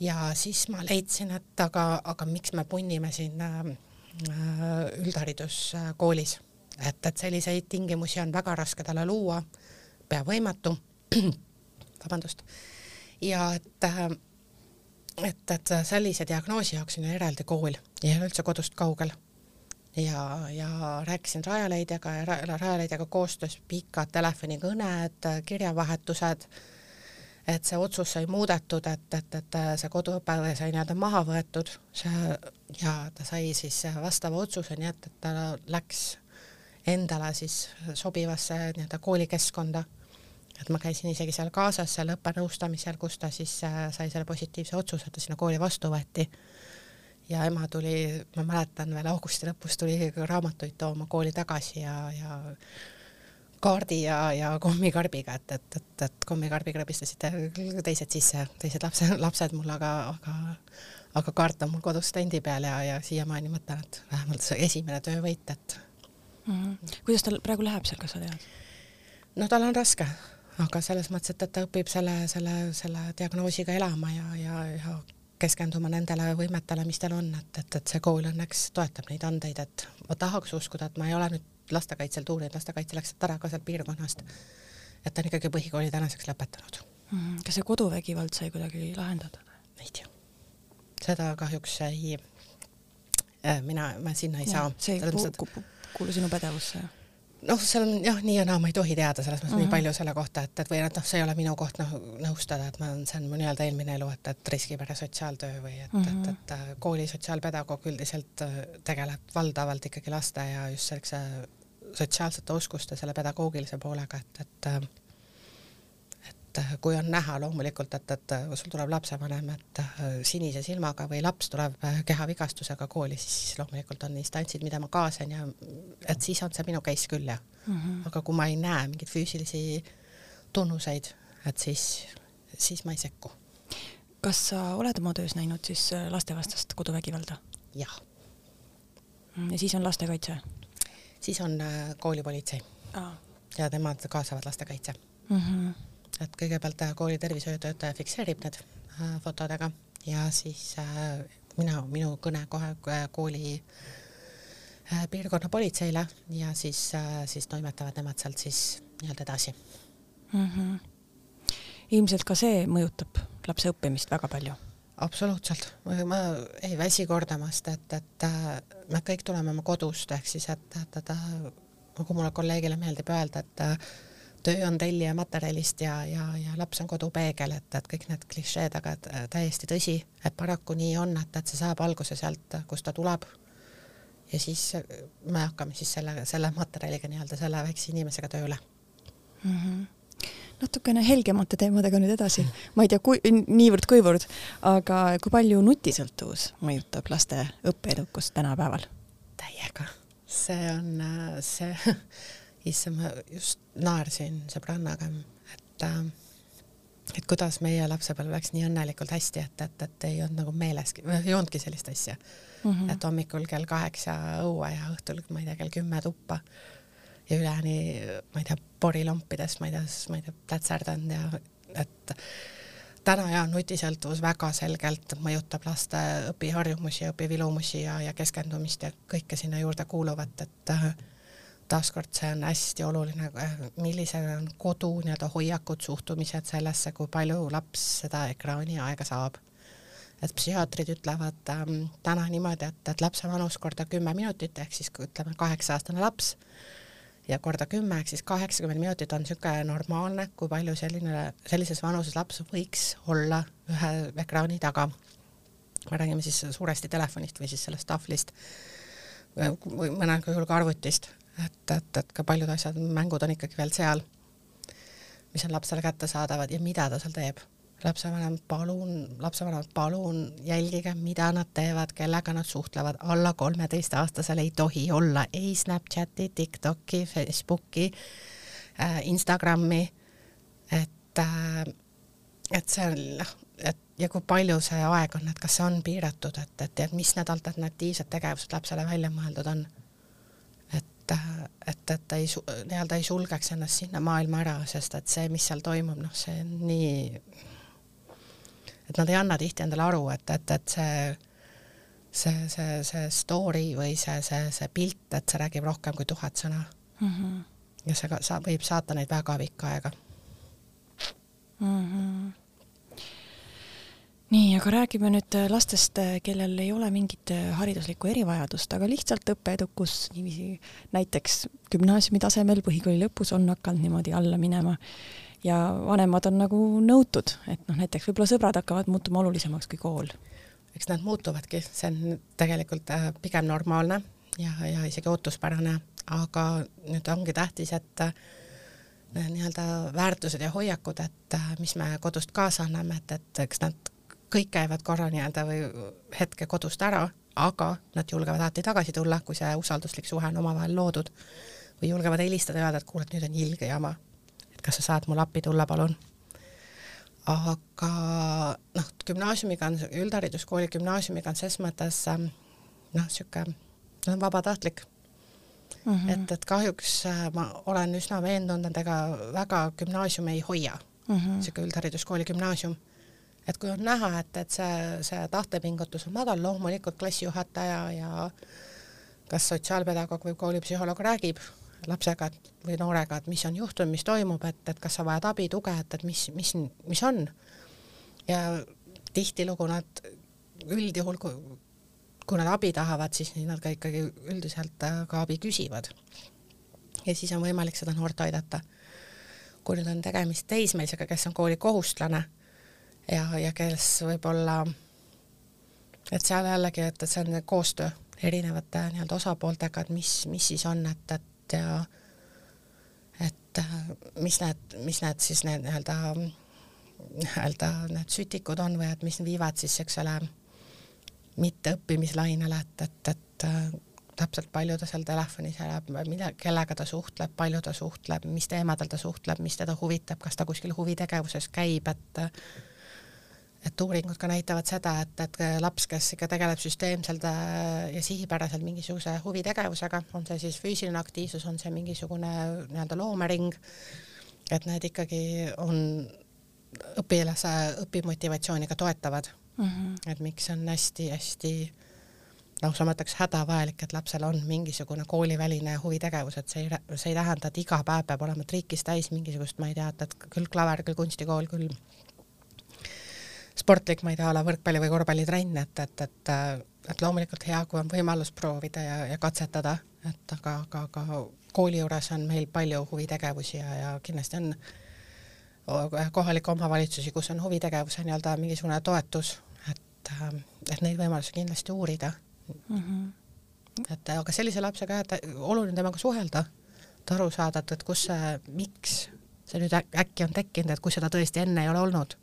Ja siis ma leidsin, et aga, aga miks me punnime siin äh, üldhariduskoolis, et, et selliseid tingimusi on väga raske talle luua, pea võimatu, <clears throat> vabandust, ja et äh, et, et sellise diagnoosi jaoks on eraldi kool ja ei ole üldse kodust kaugel. ja, ja rääkisin Rajaleidjaga ja Rajaleidjaga koostöös pikad telefonikõned, kirjavahetused, et see otsus sai muudetud, et, et, et see koduõpe sai nii-öelda maha võetud, see ja ta sai siis vastava otsuse, nii et, et ta läks endale siis sobivasse nii-öelda koolikeskkonda et ma käisin isegi seal kaasas seal õppenõustamisel, kus ta siis äh, sai selle positiivse otsuse, et ta sinna kooli vastu võeti. ja ema tuli, ma mäletan veel augusti lõpus tuli raamatuid tooma kooli tagasi ja, ja kaardi ja, ja kommikarbiga, et, et, et, et kommikarbiga rõbistasid teised sisse, teised lapsed, lapsed mul, aga, aga aga kaart on mul kodus stendi peal ja, ja siiamaani mõtlen, et vähemalt see esimene töövõit, et mm. -hmm. kuidas tal praegu läheb seal, kas sa tead? no tal on raske, aga selles mõttes, et, et ta õpib selle, selle, selle diagnoosiga elama ja, ja, ja keskenduma nendele võimetele, mis tal on, et, et, et see kool õnneks toetab neid andeid, et ma tahaks uskuda, et ma ei ole nüüd lastekaitselt uurinud, lastekaitse läks ära ka sealt piirkonnast. et ta on ikkagi põhikooli tänaseks lõpetanud mm. -hmm. kas see koduvägivald sai kuidagi lahendatud? ei tea. seda kahjuks ei, äh, mina, ma sinna ei ja, saa. see ei kuulu sinu pädevusse noh, seal on jah, nii ja naa, ma ei tohi teada selles mõttes mm -hmm. nii mhm. palju selle kohta, et, et või noh, see ei ole minu koht noh, nõustada, et ma, see on mu nii-öelda eelmine elu, et, et riskipere sotsiaaltöö või et mm, -hmm. et, et, et kooli sotsiaalpedagoog üldiselt äh, tegeleb valdavalt ikkagi laste ja just sellise sotsiaalsete oskuste, selle pedagoogilise poolega, et, et äh, et äh, kui on näha loomulikult, et, et äh, sul tuleb lapsevanem, et äh, sinise silmaga või laps tuleb kehavigastusega kooli, siis loomulikult on instantsid, mida ma kaasan ja et siis on see minu case küll jah mm. -hmm. aga kui ma ei näe mingeid füüsilisi tunnuseid, et siis, siis ma ei sekku. kas sa oled oma töös näinud siis lastevastast koduvägivalda? jah. Mm, ja siis on lastekaitse? siis on koolipolitsei ah. ja nemad kaasavad lastekaitse mm. -hmm et kõigepealt äh, kooli tervishoiutöötaja fikseerib need äh, fotodega ja siis äh, mina, minu kõne kohe kooli piirkonna politseile ja siis, siis toimetavad nemad sealt siis nii-öelda edasi mm. -hmm. ilmselt ka see mõjutab lapse õppimist väga palju absoluutselt, ma ei väsi kordamast, et, et me kõik tuleme oma kodust, ehk siis et, et, et nagu mulle kolleegile meeldib öelda, et töö on tellija materjalist ja, ja, ja laps on kodupeegel, et, et kõik need klišeed, aga et, täiesti tõsi, et paraku nii on, et, et see saab alguse sealt, kust ta tuleb. ja siis me hakkame siis selle, selle materjaliga nii-öelda selle väikse inimesega tööle mm. -hmm natukene helgemate teemadega nüüd edasi, ma ei tea, kui niivõrd-kuivõrd, aga kui palju nutisõltuvus mõjutab laste õppeedukust tänapäeval? täiega, see on see <laughs> issand, ma just naersin sõbrannaga, et äh, et kuidas meie lapsepõlv läks nii õnnelikult hästi, et, et, et ei olnud nagu meeleski, ei olnudki sellist asja mm. -hmm. et hommikul kell kaheksa õue ja õhtul, ma ei tea, kell kümme tuppa ja üleni, ma ei tea, porilompides, ma ei tea, ma ei tea, plätserdanud ja et täna ja nutisõltuvus väga selgelt mõjutab laste õpiharjumusi, õpivilumusi ja, ja keskendumist ja kõike sinna juurde kuuluvat, et äh, taaskord see on hästi oluline, millised on kodu nii-öelda hoiakud, suhtumised sellesse, kui palju laps seda ekraaniaega saab. et psühhiaatrid ütlevad ähm, täna niimoodi, et, et lapse vanus korda kümme minutit ehk siis ütleme kaheksa-aastane laps ja korda kümme ehk siis kaheksakümmend minutit on niisugune normaalne, kui palju selline, sellises vanuses laps võiks olla ühe ekraani taga. me räägime siis suuresti telefonist või siis sellest tahvlist või mõnel juhul ka arvutist et, et, et ka paljud asjad, mängud on ikkagi veel seal, mis on lapsele kättesaadavad ja mida ta seal teeb. lapsevanem, palun, lapsevanemad, palun jälgige, mida nad teevad, kellega nad suhtlevad, alla kolmeteistaastasel ei tohi olla ei Snapchati, Tiktoki, Facebooki äh,, Instagrami, et äh, et see on noh, et ja kui palju see aeg on, et kas see on piiratud, et, et, et mis need alternatiivsed tegevused lapsele välja mõeldud on et, et, et ta ei nii-öelda ei sulgeks ennast sinna maailma ära, sest et see, mis seal toimub, noh, see on nii, et nad ei anna tihti endale aru, et, et, et see, see, see, see story või see, see, see pilt, et see räägib rohkem kui tuhat sõna mm. -hmm. ja see ka, sa, võib saata neid väga pikka aega mm. -hmm nii, aga räägime nüüd äh, lastest, äh, kellel ei ole mingit äh, hariduslikku erivajadust, aga lihtsalt õppeedukus niiviisi näiteks gümnaasiumi tasemel põhikooli lõpus on hakanud niimoodi alla minema ja vanemad on nagu nõutud, et noh, näiteks võib-olla sõbrad hakkavad muutuma olulisemaks kui kool. eks nad muutuvadki, see on tegelikult pigem normaalne ja, ja isegi ootuspärane, aga nüüd ongi tähtis, et nii-öelda väärtused ja hoiakud, et mis me kodust kaasa anname, et, et eks nad kõik käivad korra nii-öelda või hetke kodust ära, aga nad julgevad alati tagasi tulla, kui see usalduslik suhe on omavahel loodud või julgevad helistada ja öelda, et kuule, et nüüd on ilge jama. et kas sa saad mulle appi tulla, palun. aga noh, gümnaasiumiga on, üldhariduskooli gümnaasiumiga on ses mõttes ähm, noh, niisugune, see on vabatahtlik mm. -hmm. et, et kahjuks äh, ma olen üsna veendunud, et ega väga gümnaasium ei hoia mm -hmm., niisugune üldhariduskooli gümnaasium et kui on näha, et, et see, see tahtepingutus on madal, loomulikult klassijuhataja ja kas sotsiaalpedagoog või koolipsühholoog räägib lapsega või noorega, et mis on juhtunud, mis toimub, et, et kas sa vajad abi, tuge, et, et mis, mis, mis on. ja tihtilugu nad üldjuhul, kui, kui nad abi tahavad, siis nad ka ikkagi üldiselt äh, ka abi küsivad. ja siis on võimalik seda noort aidata. kui nüüd on tegemist teismelisega, kes on kooli kohustlane ja, ja kes võib-olla, et seal jällegi, et, et see on koostöö erinevate nii-öelda osapooltega, et mis, mis siis on, et, et ja et mis need, mis need siis need nii-öelda, nii-öelda need sütikud on või et mis viivad siis, ole, mitteõppimislainele, et, et, et täpselt palju ta seal telefonis elab, mida, kellega ta suhtleb, palju ta suhtleb, mis teemadel ta suhtleb, mis teda huvitab, kas ta kuskil huvitegevuses käib, et et uuringud ka näitavad seda, et, et laps, kes ikka tegeleb süsteemselt äh, ja sihipäraselt mingisuguse huvitegevusega, on see siis füüsiline aktiivsus, on see mingisugune nii-öelda loomering, et need ikkagi on õpilase õpimotivatsiooni ka toetavad mm. -hmm. et miks on hästi-hästi lausa ma ütleks hädavajalik, et lapsel on mingisugune kooliväline huvitegevus, et see ei, see ei tähenda, et iga päev peab olema triikis täis mingisugust, ma ei tea, et, et küll klaver, küll kunstikool, küll sportlik, ma ei tea, a la võrkpalli või korvpallitrenn, et, et, et, et loomulikult hea, kui on võimalus proovida ja, ja katsetada, et aga, aga, aga kooli juures on meil palju huvitegevusi ja, ja kindlasti on kohalikke omavalitsusi, kus on huvitegevuse nii-öelda mingisugune toetus, et, et neid võimalusi kindlasti uurida mm. -hmm. et aga sellise lapsega, et oluline temaga suhelda, et aru saada, et, et kus see, miks see nüüd äkki on tekkinud, et kui seda tõesti enne ei ole olnud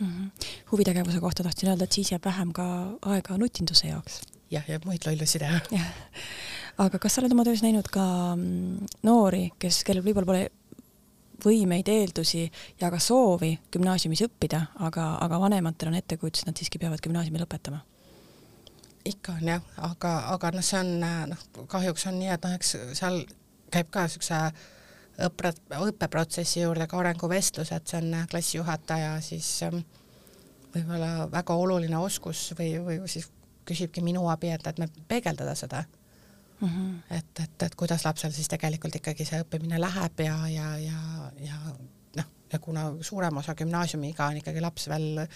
mm. -hmm. huvitegevuse kohta tahtsin öelda, et siis jääb vähem ka aega nutinduse jaoks. jah, ja muid lollusi teha. <laughs> aga kas sa oled oma töös näinud ka mm, noori, kes, kellel võib-olla pole võimeid, eeldusi ja ka soovi gümnaasiumis õppida, aga, aga vanematel on ettekujutus, et nad siiski peavad gümnaasiumi lõpetama? ikka on jah, aga, aga noh, see on noh, kahjuks on nii, et noh, eks seal käib ka niisuguse õppe, õppeprotsessi juurde ka arenguvestlus, et see on klassijuhataja siis ähm, võib-olla väga oluline oskus või, või siis küsibki minu abi, et, et me peegeldada seda mm. -hmm. et, et, et kuidas lapsel siis tegelikult ikkagi see õppimine läheb ja, ja, ja, ja noh, ja kuna suurem osa gümnaasiumiga on ikkagi laps veel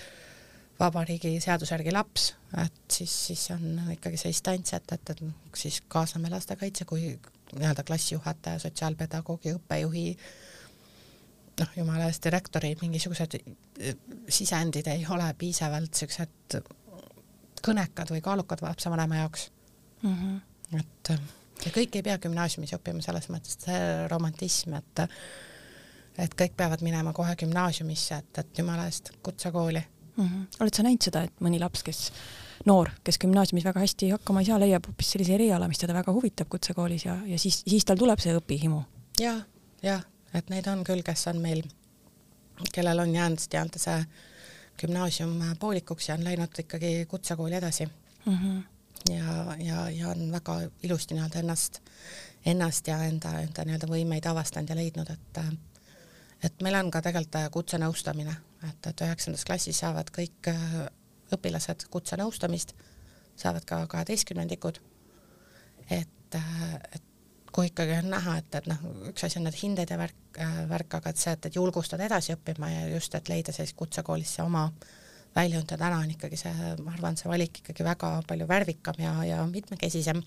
vabariigi seaduse järgi laps, et siis, siis on ikkagi see instants, et, et, et siis kaasame lastekaitse kui nii-öelda klassijuhataja, sotsiaalpedagoogi, õppejuhi, noh, jumala eest, direktori mingisugused äh, sisendid ei ole piisavalt siuksed kõnekad või kaalukad lapsevanema jaoks mm. -hmm. et ja kõik ei pea gümnaasiumis õppima, selles mõttes see romantism, et et kõik peavad minema kohe gümnaasiumisse, et, et jumala eest kutsekooli mm. -hmm. oled sa näinud seda, et mõni laps, kes noor, kes gümnaasiumis väga hästi hakkama ei saa, leiab hoopis sellise eriala, mis teda väga huvitab kutsekoolis ja, ja siis, siis tal tuleb see õpihimu. ja, ja et neid on küll, kes on meil, kellel on jäänud nii-öelda see gümnaasium poolikuks ja on läinud ikkagi kutsekooli edasi mm. -hmm. ja, ja, ja on väga ilusti nii-öelda ennast, ennast ja enda, enda nii-öelda võimeid avastanud ja leidnud, et et meil on ka tegelikult kutsenõustamine, et, et üheksandas klassis saavad kõik õpilased kutsenõustamist, saavad ka kaheteistkümnendikud. et, et kui ikkagi on näha, et, et noh, üks asi on need hinded ja värk äh,, värk, aga et see, et, et julgustada edasi õppima ja just, et leida siis kutsekoolis see oma väljund ja täna on ikkagi see, ma arvan, see valik ikkagi väga palju värvikam ja, ja mitmekesisem,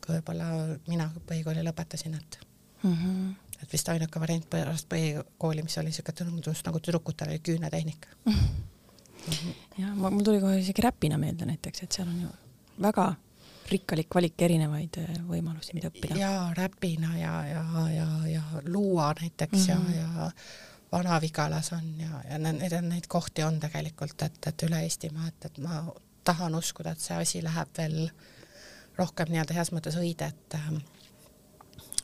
kui võib-olla mina põhikooli lõpetasin, et mm. -hmm et vist ainuke variant pärast põhikooli, mis oli niisugune tundus nagu tüdrukutel oli küünetehnika mm. <laughs> -hmm. Jah, mul tuli kohe isegi Räpina meelde näiteks, et seal on ju väga rikkalik valik erinevaid äh, võimalusi, mida õppida. ja Räpina ja, ja, ja, ja Luua näiteks mm -hmm. ja, ja Vana-Vigalas on ja, ja neid, neid kohti on tegelikult, et, et üle Eestimaa, et, et ma tahan uskuda, et see asi läheb veel rohkem nii-öelda heas mõttes õide, et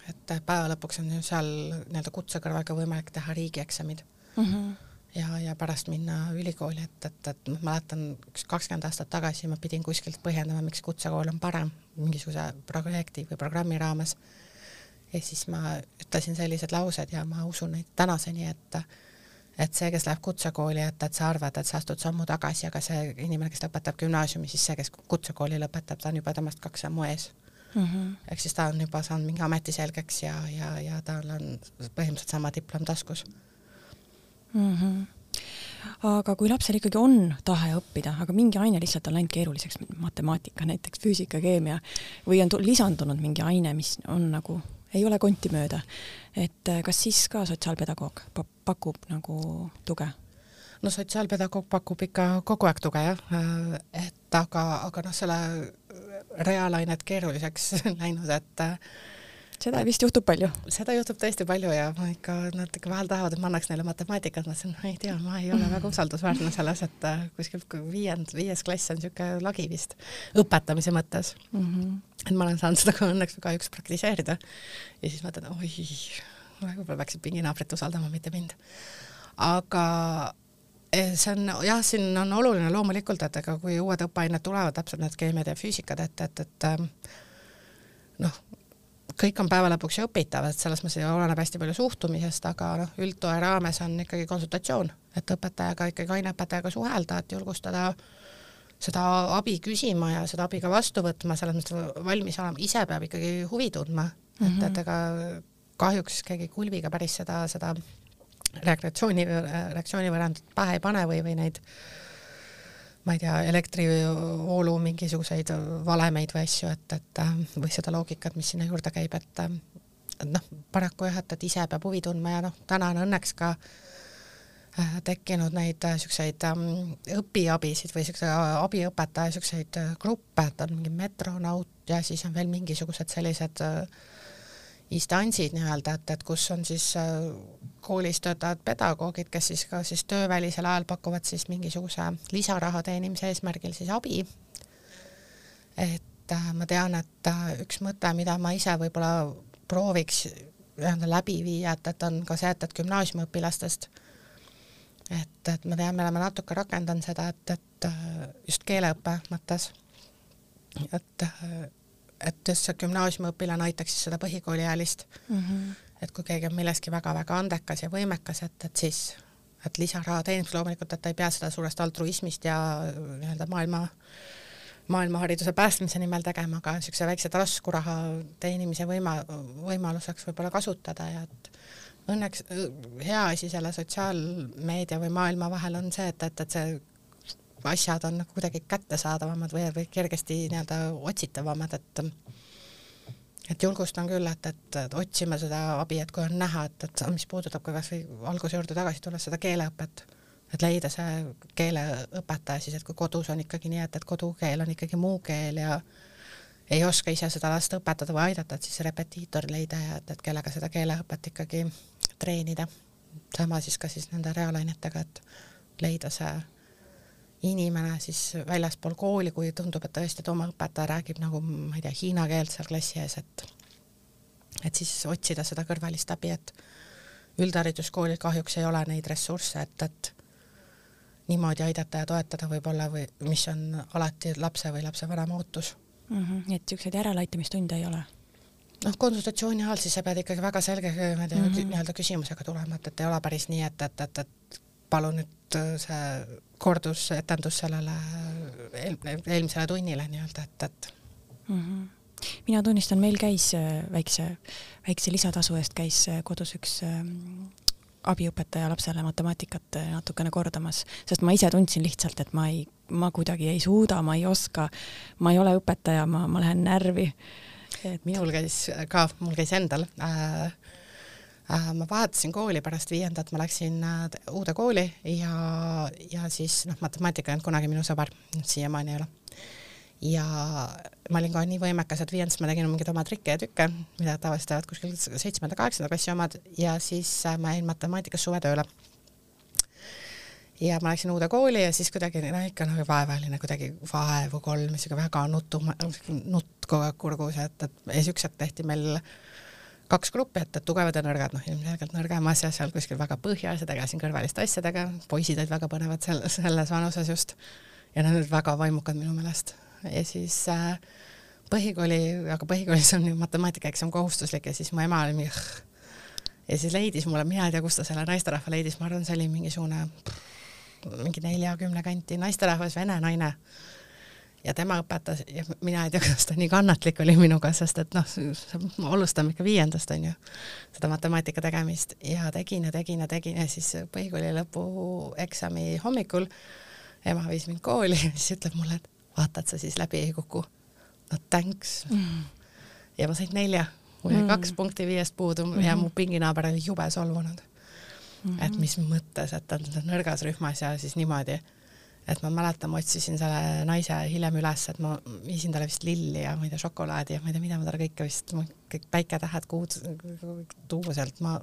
et päeva lõpuks on ju seal nii-öelda kutse kõrval ka võimalik teha riigieksamid mm. -hmm. Ja, ja pärast minna ülikooli, et, et, et ma mäletan üks kakskümmend aastat tagasi ma pidin kuskilt põhjendama, miks kutsekool on parem mingisuguse projekti või programmi raames. ja siis ma ütlesin sellised laused ja ma usun neid tänaseni, et et see, kes läheb kutsekooli, et, et sa arvad, et sa astud sammu tagasi, aga see inimene, kes lõpetab gümnaasiumi, siis see, kes kutsekooli lõpetab, ta on juba temast kaks sammu ees mm -hmm. ehk siis ta on juba saanud mingi ameti selgeks ja, ja, ja tal on põhimõtteliselt sama diplom taskus mm. -hmm aga kui lapsel ikkagi on tahe õppida, aga mingi aine lihtsalt on läinud keeruliseks, matemaatika näiteks, füüsika, keemia, või on lisandunud mingi aine, mis on nagu, ei ole konti mööda, et eh, kas siis ka sotsiaalpedagoog pakub nagu tuge? no sotsiaalpedagoog pakub ikka kogu aeg tuge jah, et aga, aga noh, selle reaalained keeruliseks <laughs> läinud, et seda vist juhtub palju? seda juhtub tõesti palju ja ma ikka, ikka vahel tahavad, et ma annaks neile matemaatikat, ma ütlesin, ei tea, ma ei ole väga usaldusväärne selles, et äh, kuskilt viiend, viies klass on niisugune lagi vist õpetamise mõttes mm. -hmm. et ma olen saanud seda ka õnneks kahjuks praktiseerida ja siis mõtlen, oi, võib-olla peaksid pinginaabrit usaldama, mitte mind. aga Eh, see on jah, siin on oluline loomulikult, et ega kui uued õppeained tulevad, täpselt need keemiad ja füüsikad, et, et, et ähm, noh, kõik on päeva lõpuks ju õpitav, et selles mõttes oleneb hästi palju suhtumisest, aga noh, üldtoe raames on ikkagi konsultatsioon, et õpetajaga ikkagi aineõpetajaga suhelda, et julgustada seda abi küsima ja seda abi ka vastu võtma, selles mõttes valmis olema, ise peab ikkagi huvi tundma mm, -hmm. et, et mhm. ega kahjuks keegi kulbiga päris seda, seda reaktsiooni, reaktsioonivõrrandit pähe ei pane või, või neid ma ei tea, elektrivoolu mingisuguseid valemeid või asju, et, et või seda loogikat, mis sinna juurde käib, et et noh, paraku jah, et, et ise peab huvi tundma ja noh, täna on õnneks ka äh, tekkinud neid niisuguseid äh, ähm, õpiabisid või niisuguseid abiõpetaja niisuguseid äh, gruppe, et on mingi metronaut ja siis on veel mingisugused sellised äh, instantsid nii-öelda, et, et kus on siis äh, koolis töötavad pedagoogid, kes siis ka siis töövälisel ajal pakuvad siis mingisuguse lisaraha teenimise eesmärgil siis abi. et äh, ma tean, et äh, üks mõte, mida ma ise võib-olla prooviks nii-öelda läbi viia, et, et on ka see, et, et gümnaasiumiõpilastest et, et ma tean, me oleme natuke rakendanud seda, et, et just keeleõppe mõttes, et et just see gümnaasiumiõpilane aitaks siis seda põhikooliealist mm. -hmm. et kui keegi on milleski väga-väga andekas ja võimekas, et, et siis, et lisaraha teeniks loomulikult, et ta ei pea seda suurest altruismist ja nii-öelda maailma, maailmahariduse päästmise nimel tegema, aga niisuguse väikse taskuraha teenimise võima-, võimaluseks võib-olla kasutada ja et õnneks hea asi selle sotsiaalmeedia või maailma vahel on see, et, et, et see asjad on nagu kuidagi kättesaadavamad või, või kergesti nii-öelda otsitavamad, et et julgustan küll, et, et, et otsima seda abi, et kui on näha, et, et mis puudutab ka kasvõi alguse juurde tagasi tulles seda keeleõpet, et leida see keeleõpetaja siis, et kui kodus on ikkagi nii, et, et kodukeel on ikkagi muu keel ja ei oska ise seda last õpetada või aidata, et siis repetiitor leida ja et, et kellega seda keeleõpet ikkagi treenida. sama siis ka siis nende reaalainetega, et leida see inimene siis väljaspool kooli, kui tundub, et tõesti, et oma õpetaja räägib nagu ma ei tea, hiina keelt seal klassi ees, et et siis otsida seda kõrvalist abi, et üldhariduskoolil kahjuks ei ole neid ressursse, et, et niimoodi aidata ja toetada võib-olla või mis on alati lapse või lapsevanema ootus mm. -hmm. nii et niisuguseid järeleaitamistunde ei ole? noh, konsultatsiooni ajal siis sa pead ikkagi väga selge mm -hmm. nii-öelda küsimusega tulema, et, et ei ole päris nii, et, et, et, et palun nüüd äh, see kordusetendus sellele eel, eelmisele tunnile nii-öelda, et, et mm. -hmm. mina tunnistan, meil käis äh, väikse, väikse lisatasu eest käis äh, kodus üks ähm, abiõpetaja lapsele matemaatikat äh, natukene kordamas, sest ma ise tundsin lihtsalt, et ma ei, ma kuidagi ei suuda, ma ei oska, ma ei ole õpetaja, ma, ma lähen närvi et.... minul käis ka, mul käis endal äh, ma vahetasin kooli pärast viiendat, ma läksin äh, uude kooli ja, ja siis noh, matemaatika ei olnud kunagi minu sõber, siiamaani ei ole ja ma olin ka nii võimekas, et viiendas ma tegin mingeid oma trikke ja tükke, mida tavaliselt teevad kuskil seitsmenda, kaheksanda klassi omad ja siis äh, ma jäin matemaatikas suvetööle. ja ma läksin uude kooli ja siis kuidagi no ikka nagu vaevaline, kuidagi vaevu kolm, siuke väga nutu, nutt kogu aeg kurgus, et, et ja siuksed tehti meil kaks gruppi, et, et tugevad ja nõrgad, noh ilmselgelt nõrgem asja seal kuskil väga põhjas ja tegelesin kõrvaliste asjadega, poisid olid väga põnevad seal selles vanuses just. Ja nad olid väga vaimukad minu meelest. Ja siis äh, põhikooli, aga põhikoolis on ju matemaatikaeksam kohustuslik ja siis mu ema oli mingi ja siis leidis mulle, mina ei tea, kust ta selle naisterahva leidis, ma arvan, see oli mingisugune mingi neljakümne kanti naisterahvas, vene naine. Ja tema õpetas ja mina ei tea, <laughs> kuidas ta nii kannatlik oli minuga, sest et noh, alustame ikka viiendast onju, seda matemaatika tegemist ja tegin ja tegin ja tegin ja siis põhikooli lõpueksami hommikul ema viis mind kooli <laughs> ja siis ütleb mulle, et vaata, et sa siis läbi ei kuku. no thanks mm.. ja ma sain nelja, mul jäi mm. kaks punkti viiest puudu mm -hmm. ja mu pinginaaber oli jube solvunud mm. -hmm. et mis mõttes, et ta on nõrgas rühmas ja siis niimoodi, et ma mäletan, ma otsisin selle naise hiljem üles, et ma viisin talle vist lilli ja ma ei tea, šokolaadi ja ma ei tea, mida ma talle kõike vist, kõik päiketähed, kuud tuua sealt maa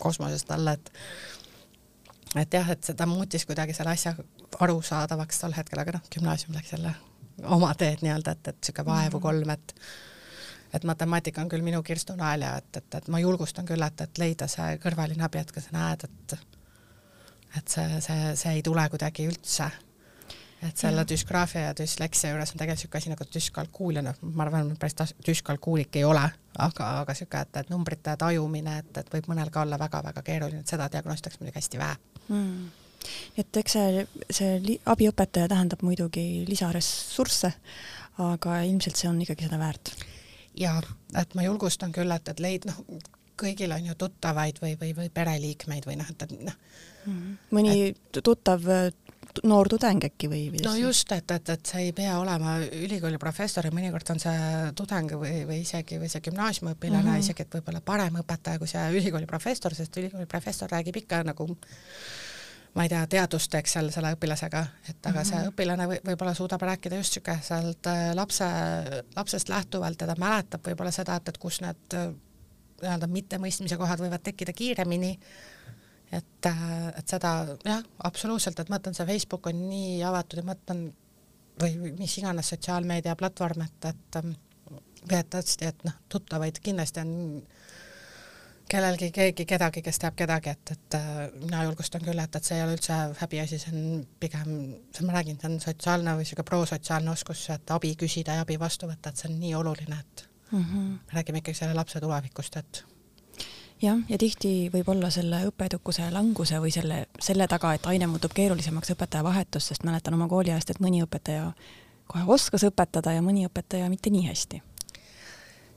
kosmosest alla, et et jah, et seda muutis kuidagi selle asja arusaadavaks tol hetkel, aga noh, gümnaasium läks jälle oma teed nii-öelda, et, et sihuke vaevu mhm. kolm, et et matemaatika on küll minu kirstunael ja et, et, et ma julgustan küll, et, et leida see kõrvaline abi, et kui sa näed, et et see, see, see ei tule kuidagi üldse. Et selle düsgraafia ja düsleksia juures on tegelikult niisugune asi nagu düskalkuul ja noh, ma arvan, et päris düskalkuulik ei ole, aga, aga niisugune, et, et numbrite tajumine, et, et võib mõnel ka olla väga-väga keeruline, et seda diagnostitaks muidugi hästi vähe mm et eks see, see abiõpetaja tähendab muidugi lisaressursse, aga ilmselt see on ikkagi seda väärt. ja et ma julgustan küll, et, et leid noh, kõigil on ju tuttavaid või, või, või pereliikmeid või noh, et, et noh mm. -hmm. mõni et, tuttav noor tudeng äkki või, või? no just, et, et, et see ei pea olema ülikooli professor ja mõnikord on see tudeng või, või isegi või see gümnaasiumiõpilane mm -hmm. isegi, et võib-olla parem õpetaja kui see ülikooli professor, sest ülikooli professor räägib ikka nagu ma ei tea, teadust, eks seal selle õpilasega, et aga mm -hmm. see mhm. õpilane või, võib-olla suudab rääkida just sihuke sealt äh, lapse, lapsest lähtuvalt ja ta mäletab võib-olla seda, et, et kus need äh, nii-öelda mittemõistmise kohad võivad tekkida kiiremini. Et, äh, et seda jah, absoluutselt, et ma mõtlen, see Facebook on nii avatud ja ma mõtlen või mis iganes sotsiaalmeedia platvorm, et, et ähm, et tõesti, et noh, tuttavaid kindlasti on kellelgi keegi kedagi, kes teab kedagi, et, et äh, mina julgustan küll, et, et see ei ole üldse häbiasi, see on pigem, see ma räägin, see on sotsiaalne või sihuke prosotsiaalne oskus, et abi küsida ja abi vastu võtta, et see on nii oluline, et mm -hmm. räägime ikkagi selle lapse tulevikust, et jah, ja tihti võib olla selle õppeedukuse languse või selle, selle taga, et aine muutub keerulisemaks õpetaja vahetus, sest mäletan oma kooliajast, et mõni õpetaja kohe oskas õpetada ja mõni õpetaja mitte nii hästi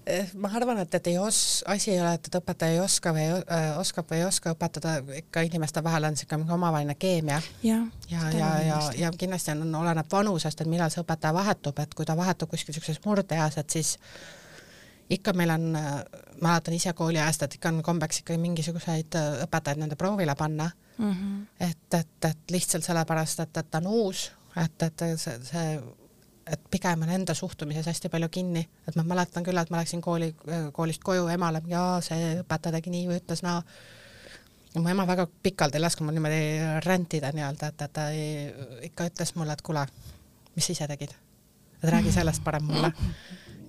Eh, ma arvan, et, et ei os-, asi ei ole, et, et õpetaja ei oska või äh, oskab või ei oska õpetada, ikka inimeste vahel on niisugune mingi omavaheline keemia. ja, ja, ja, ja, ja kindlasti on, oleneb vanusest, et millal see õpetaja vahetub, et kui ta vahetub kuskil niisuguses murdeeas, et siis ikka meil on, mäletan ise kooliajast, et ikka on kombeks ikkagi mingisuguseid äh, õpetajaid nende proovile panna mm. -hmm. et, et, et lihtsalt sellepärast, et, et ta on uus, et, et see, see et pigem on enda suhtumises hästi palju kinni, et ma mäletan küll, et ma läksin kooli, koolist koju emale, jaa, see õpetaja tegi nii või ütles naa no.. mu ema väga pikalt ei lasknud mul niimoodi rändida nii-öelda, et, et ta ei, ikka ütles mulle, et kuule, mis sa ise tegid, et räägi sellest parem mulle. <laughs>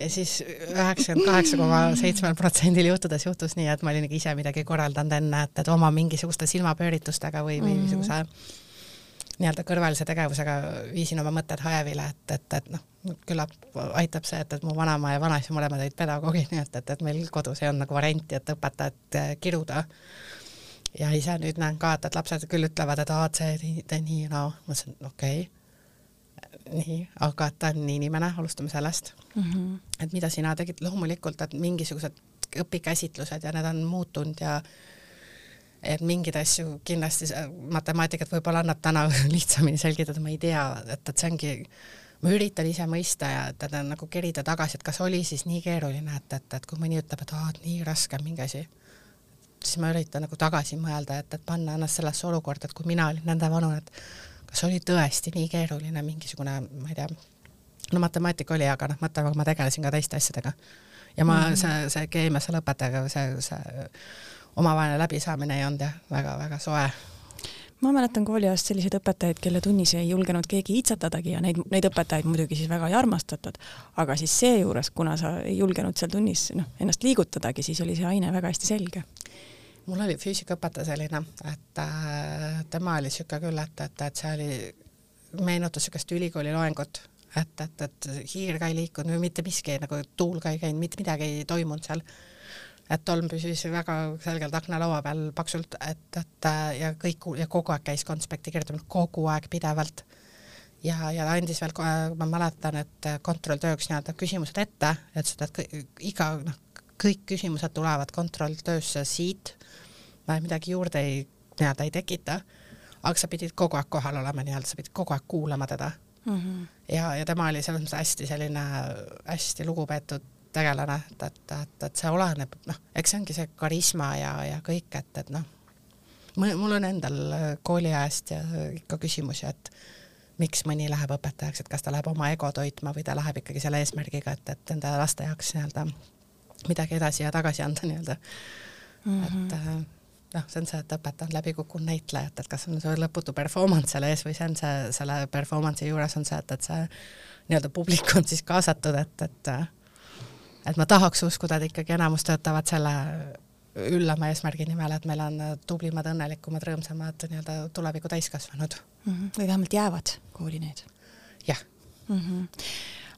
ja siis üheksakümmend kaheksa koma seitsmel protsendil juhtudes juhtus nii, et ma olin ise midagi korraldanud enne, et, et oma mingisuguste silmapööritustega või, või niisuguse mm -hmm nii-öelda kõrvalise tegevusega viisin oma mõtted hajevile, et, et, et noh, küllap aitab see, et, et mu vanaema ja vanaisa mõlemad olid pedagoogid, nii et, et, et meil kodus ei olnud nagu varianti, et õpetajat eh, kiruda. ja ise nüüd näen ka, et, et lapsed küll ütlevad, et aa, et see tee nii, no ma ütlesin, okei okay. Nii, aga ta on inimene, alustame sellest mm. -hmm. et mida sina tegid, loomulikult, et mingisugused õpikäsitlused ja need on muutunud ja et mingeid asju kindlasti matemaatikat võib-olla annab täna <laughs> lihtsamini selgitada, ma ei tea, et, et see ongi ma üritan ise mõista ja teda nagu kerida tagasi, et kas oli siis nii keeruline, et, et, et kui mõni ütleb, et aa, et nii raske on mingi asi, siis ma üritan nagu tagasi mõelda, et, et panna ennast sellesse olukorda, et kui mina olin nende vanune, et kas oli tõesti nii keeruline mingisugune, ma ei tea, no matemaatika oli, aga noh, mõtle, ma tegelesin ka teiste asjadega. ja ma mm, -hmm. see, see keemia seal õpetajaga, see, see omavaheline läbisaamine ei olnud jah, väga-väga soe ma mäletan kooliajast selliseid õpetajaid, kelle tunnis ei julgenud keegi iitsetadagi ja neid, neid õpetajaid muidugi siis väga ei armastatud, aga siis seejuures, kuna sa ei julgenud seal tunnis noh, ennast liigutadagi, siis oli see aine väga hästi selge. Mul oli füüsikaõpetaja selline, et äh, tema oli niisugune küll, et, et, et see oli, meenutas niisugust ülikooli loengut, et, et, et hiir ka ei liikunud, mitte miski nagu tuul ka ei käinud, mitte midagi ei toimunud seal et tolm püsis väga selgelt aknalaua peal paksult, et, et ja kõik ja kogu aeg käis konspekti kirjutamine, kogu aeg pidevalt. ja, ja ta andis veel, ma mäletan, et kontrolltööks nii-öelda küsimused ette, et seda, et iga noh, kõik küsimused tulevad kontrolltöösse siit, midagi juurde ei, nii-öelda ei tekita, aga sa pidid kogu aeg kohal olema nii-öelda, sa pidid kogu aeg kuulama teda mm. -hmm. ja, ja tema oli selles mõttes hästi selline hästi lugupeetud tegelane, et, et, et, et see oleneb, noh, eks see ongi see karisma ja, ja kõik, et, et noh, mul on endal kooliajast ja ikka küsimusi, et miks mõni läheb õpetajaks, et kas ta läheb oma ego toitma või ta läheb ikkagi selle eesmärgiga, et, et enda laste jaoks nii-öelda midagi edasi ja tagasi anda nii-öelda mm. -hmm. et äh, noh, see on see, et õpetaja on läbi kukkunud näitlejat, et kas on see lõputu performance selle ees või see on see, selle performance'i juures on see, et, et see nii-öelda publik on siis kaasatud, et, et et ma tahaks uskuda, et ikkagi enamus töötavad selle üllama eesmärgi nimel, et meil on tublimad, õnnelikumad, rõõmsamad nii-öelda tuleviku täiskasvanud mm. -hmm. või vähemalt jäävad kooli need. jah mm. -hmm.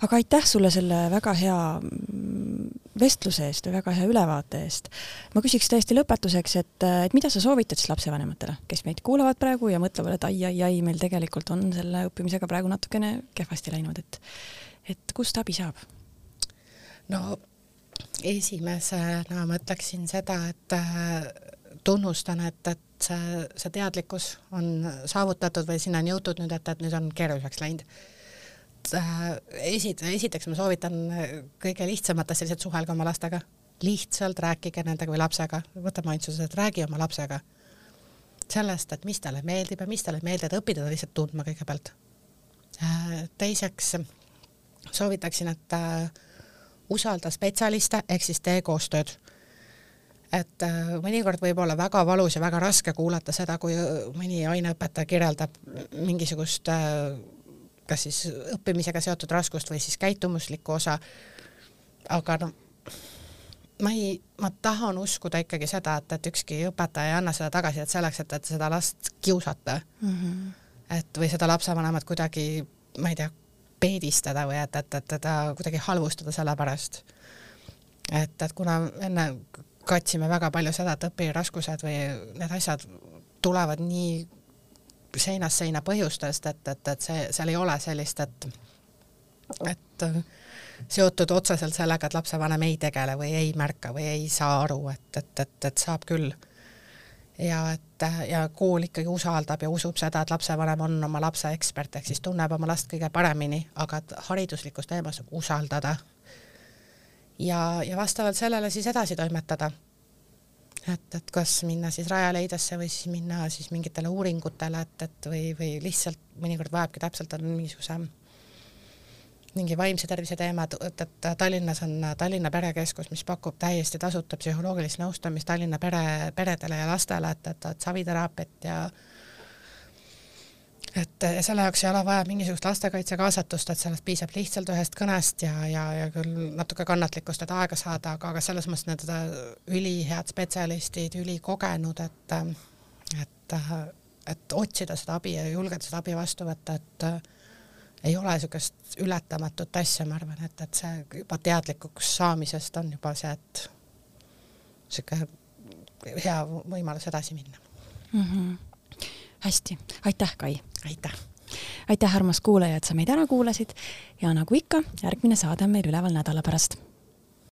Aga aitäh sulle selle väga hea mm, vestluse eest ja väga hea ülevaate eest. ma küsiks täiesti lõpetuseks, et, et mida sa soovitad siis lapsevanematele, kes meid kuulavad praegu ja mõtlevad, et ai-ai-ai, meil tegelikult on selle õppimisega praegu natukene kehvasti läinud, et et kust abi saab? no esimesena ma ütleksin seda, et äh, tunnustan, et, et see, see teadlikkus on saavutatud või sinna on jõutud nüüd, et, et nüüd on keeruliseks läinud. Äh, esit-, esiteks ma soovitan kõige lihtsamates sellised suhelge oma lastega, lihtsalt rääkige nendega või lapsega, võtame ainsuses, et räägi oma lapsega sellest, et mis talle meeldib ja mis talle ei meeldi, et õppida ta lihtsalt tundma kõigepealt. Äh, teiseks soovitaksin, et äh, usalda spetsialiste ehk siis tee koostööd. et äh, mõnikord võib olla väga valus ja väga raske kuulata seda, kui mõni aineõpetaja kirjeldab mingisugust äh, kas siis õppimisega seotud raskust või siis käitumuslikku osa. aga no ma ei, ma tahan uskuda ikkagi seda, et, et ükski õpetaja ei anna seda tagasisidet selleks, et, et seda last kiusata mm. -hmm. et või seda lapsevanemat kuidagi, ma ei tea, peedistada või et, et, et teda kuidagi halvustada selle pärast. et, et kuna enne katsime väga palju seda, et õpiraskused või need asjad tulevad nii seinast seina põhjustest, et, et, et see, seal ei ole sellist, et, et seotud otseselt sellega, et lapsevanem ei tegele või ei märka või ei saa aru, et, et, et, et saab küll ja et ja kool ikkagi usaldab ja usub seda, et lapsevanem on oma lapse ekspert, ehk siis tunneb oma last kõige paremini, aga et hariduslikus teemas usaldada. ja, ja vastavalt sellele siis edasi toimetada. Et, et kas minna siis Rajaleidesse või siis minna siis mingitele uuringutele, et, et või, või lihtsalt mõnikord vajabki täpselt on mingisuguse mingi vaimse tervise teemad, et, et Tallinnas on Tallinna Perekeskus, mis pakub täiesti tasuta psühholoogilist nõustamist Tallinna pere, peredele ja lastele, et, et, et saviteraapiat ja et ja selle jaoks ei ole vaja mingisugust lastekaitse kaasatust, et sellest piisab lihtsalt ühest kõnest ja, ja, ja küll natuke kannatlikkust, et aega saada, aga, aga selles mõttes need ülihead spetsialistid, ülikogenud, et et, et otsida seda abi ja julgeda seda abi vastu võtta, et ei ole niisugust ületamatut asja, ma arvan, et, et see juba teadlikuks saamisest on juba see, et niisugune hea võimalus edasi minna mm. -hmm. hästi, aitäh, Kai! Aitäh! aitäh, armas kuulaja, et sa meid ära kuulasid ja nagu ikka, järgmine saade on meil üleval nädala pärast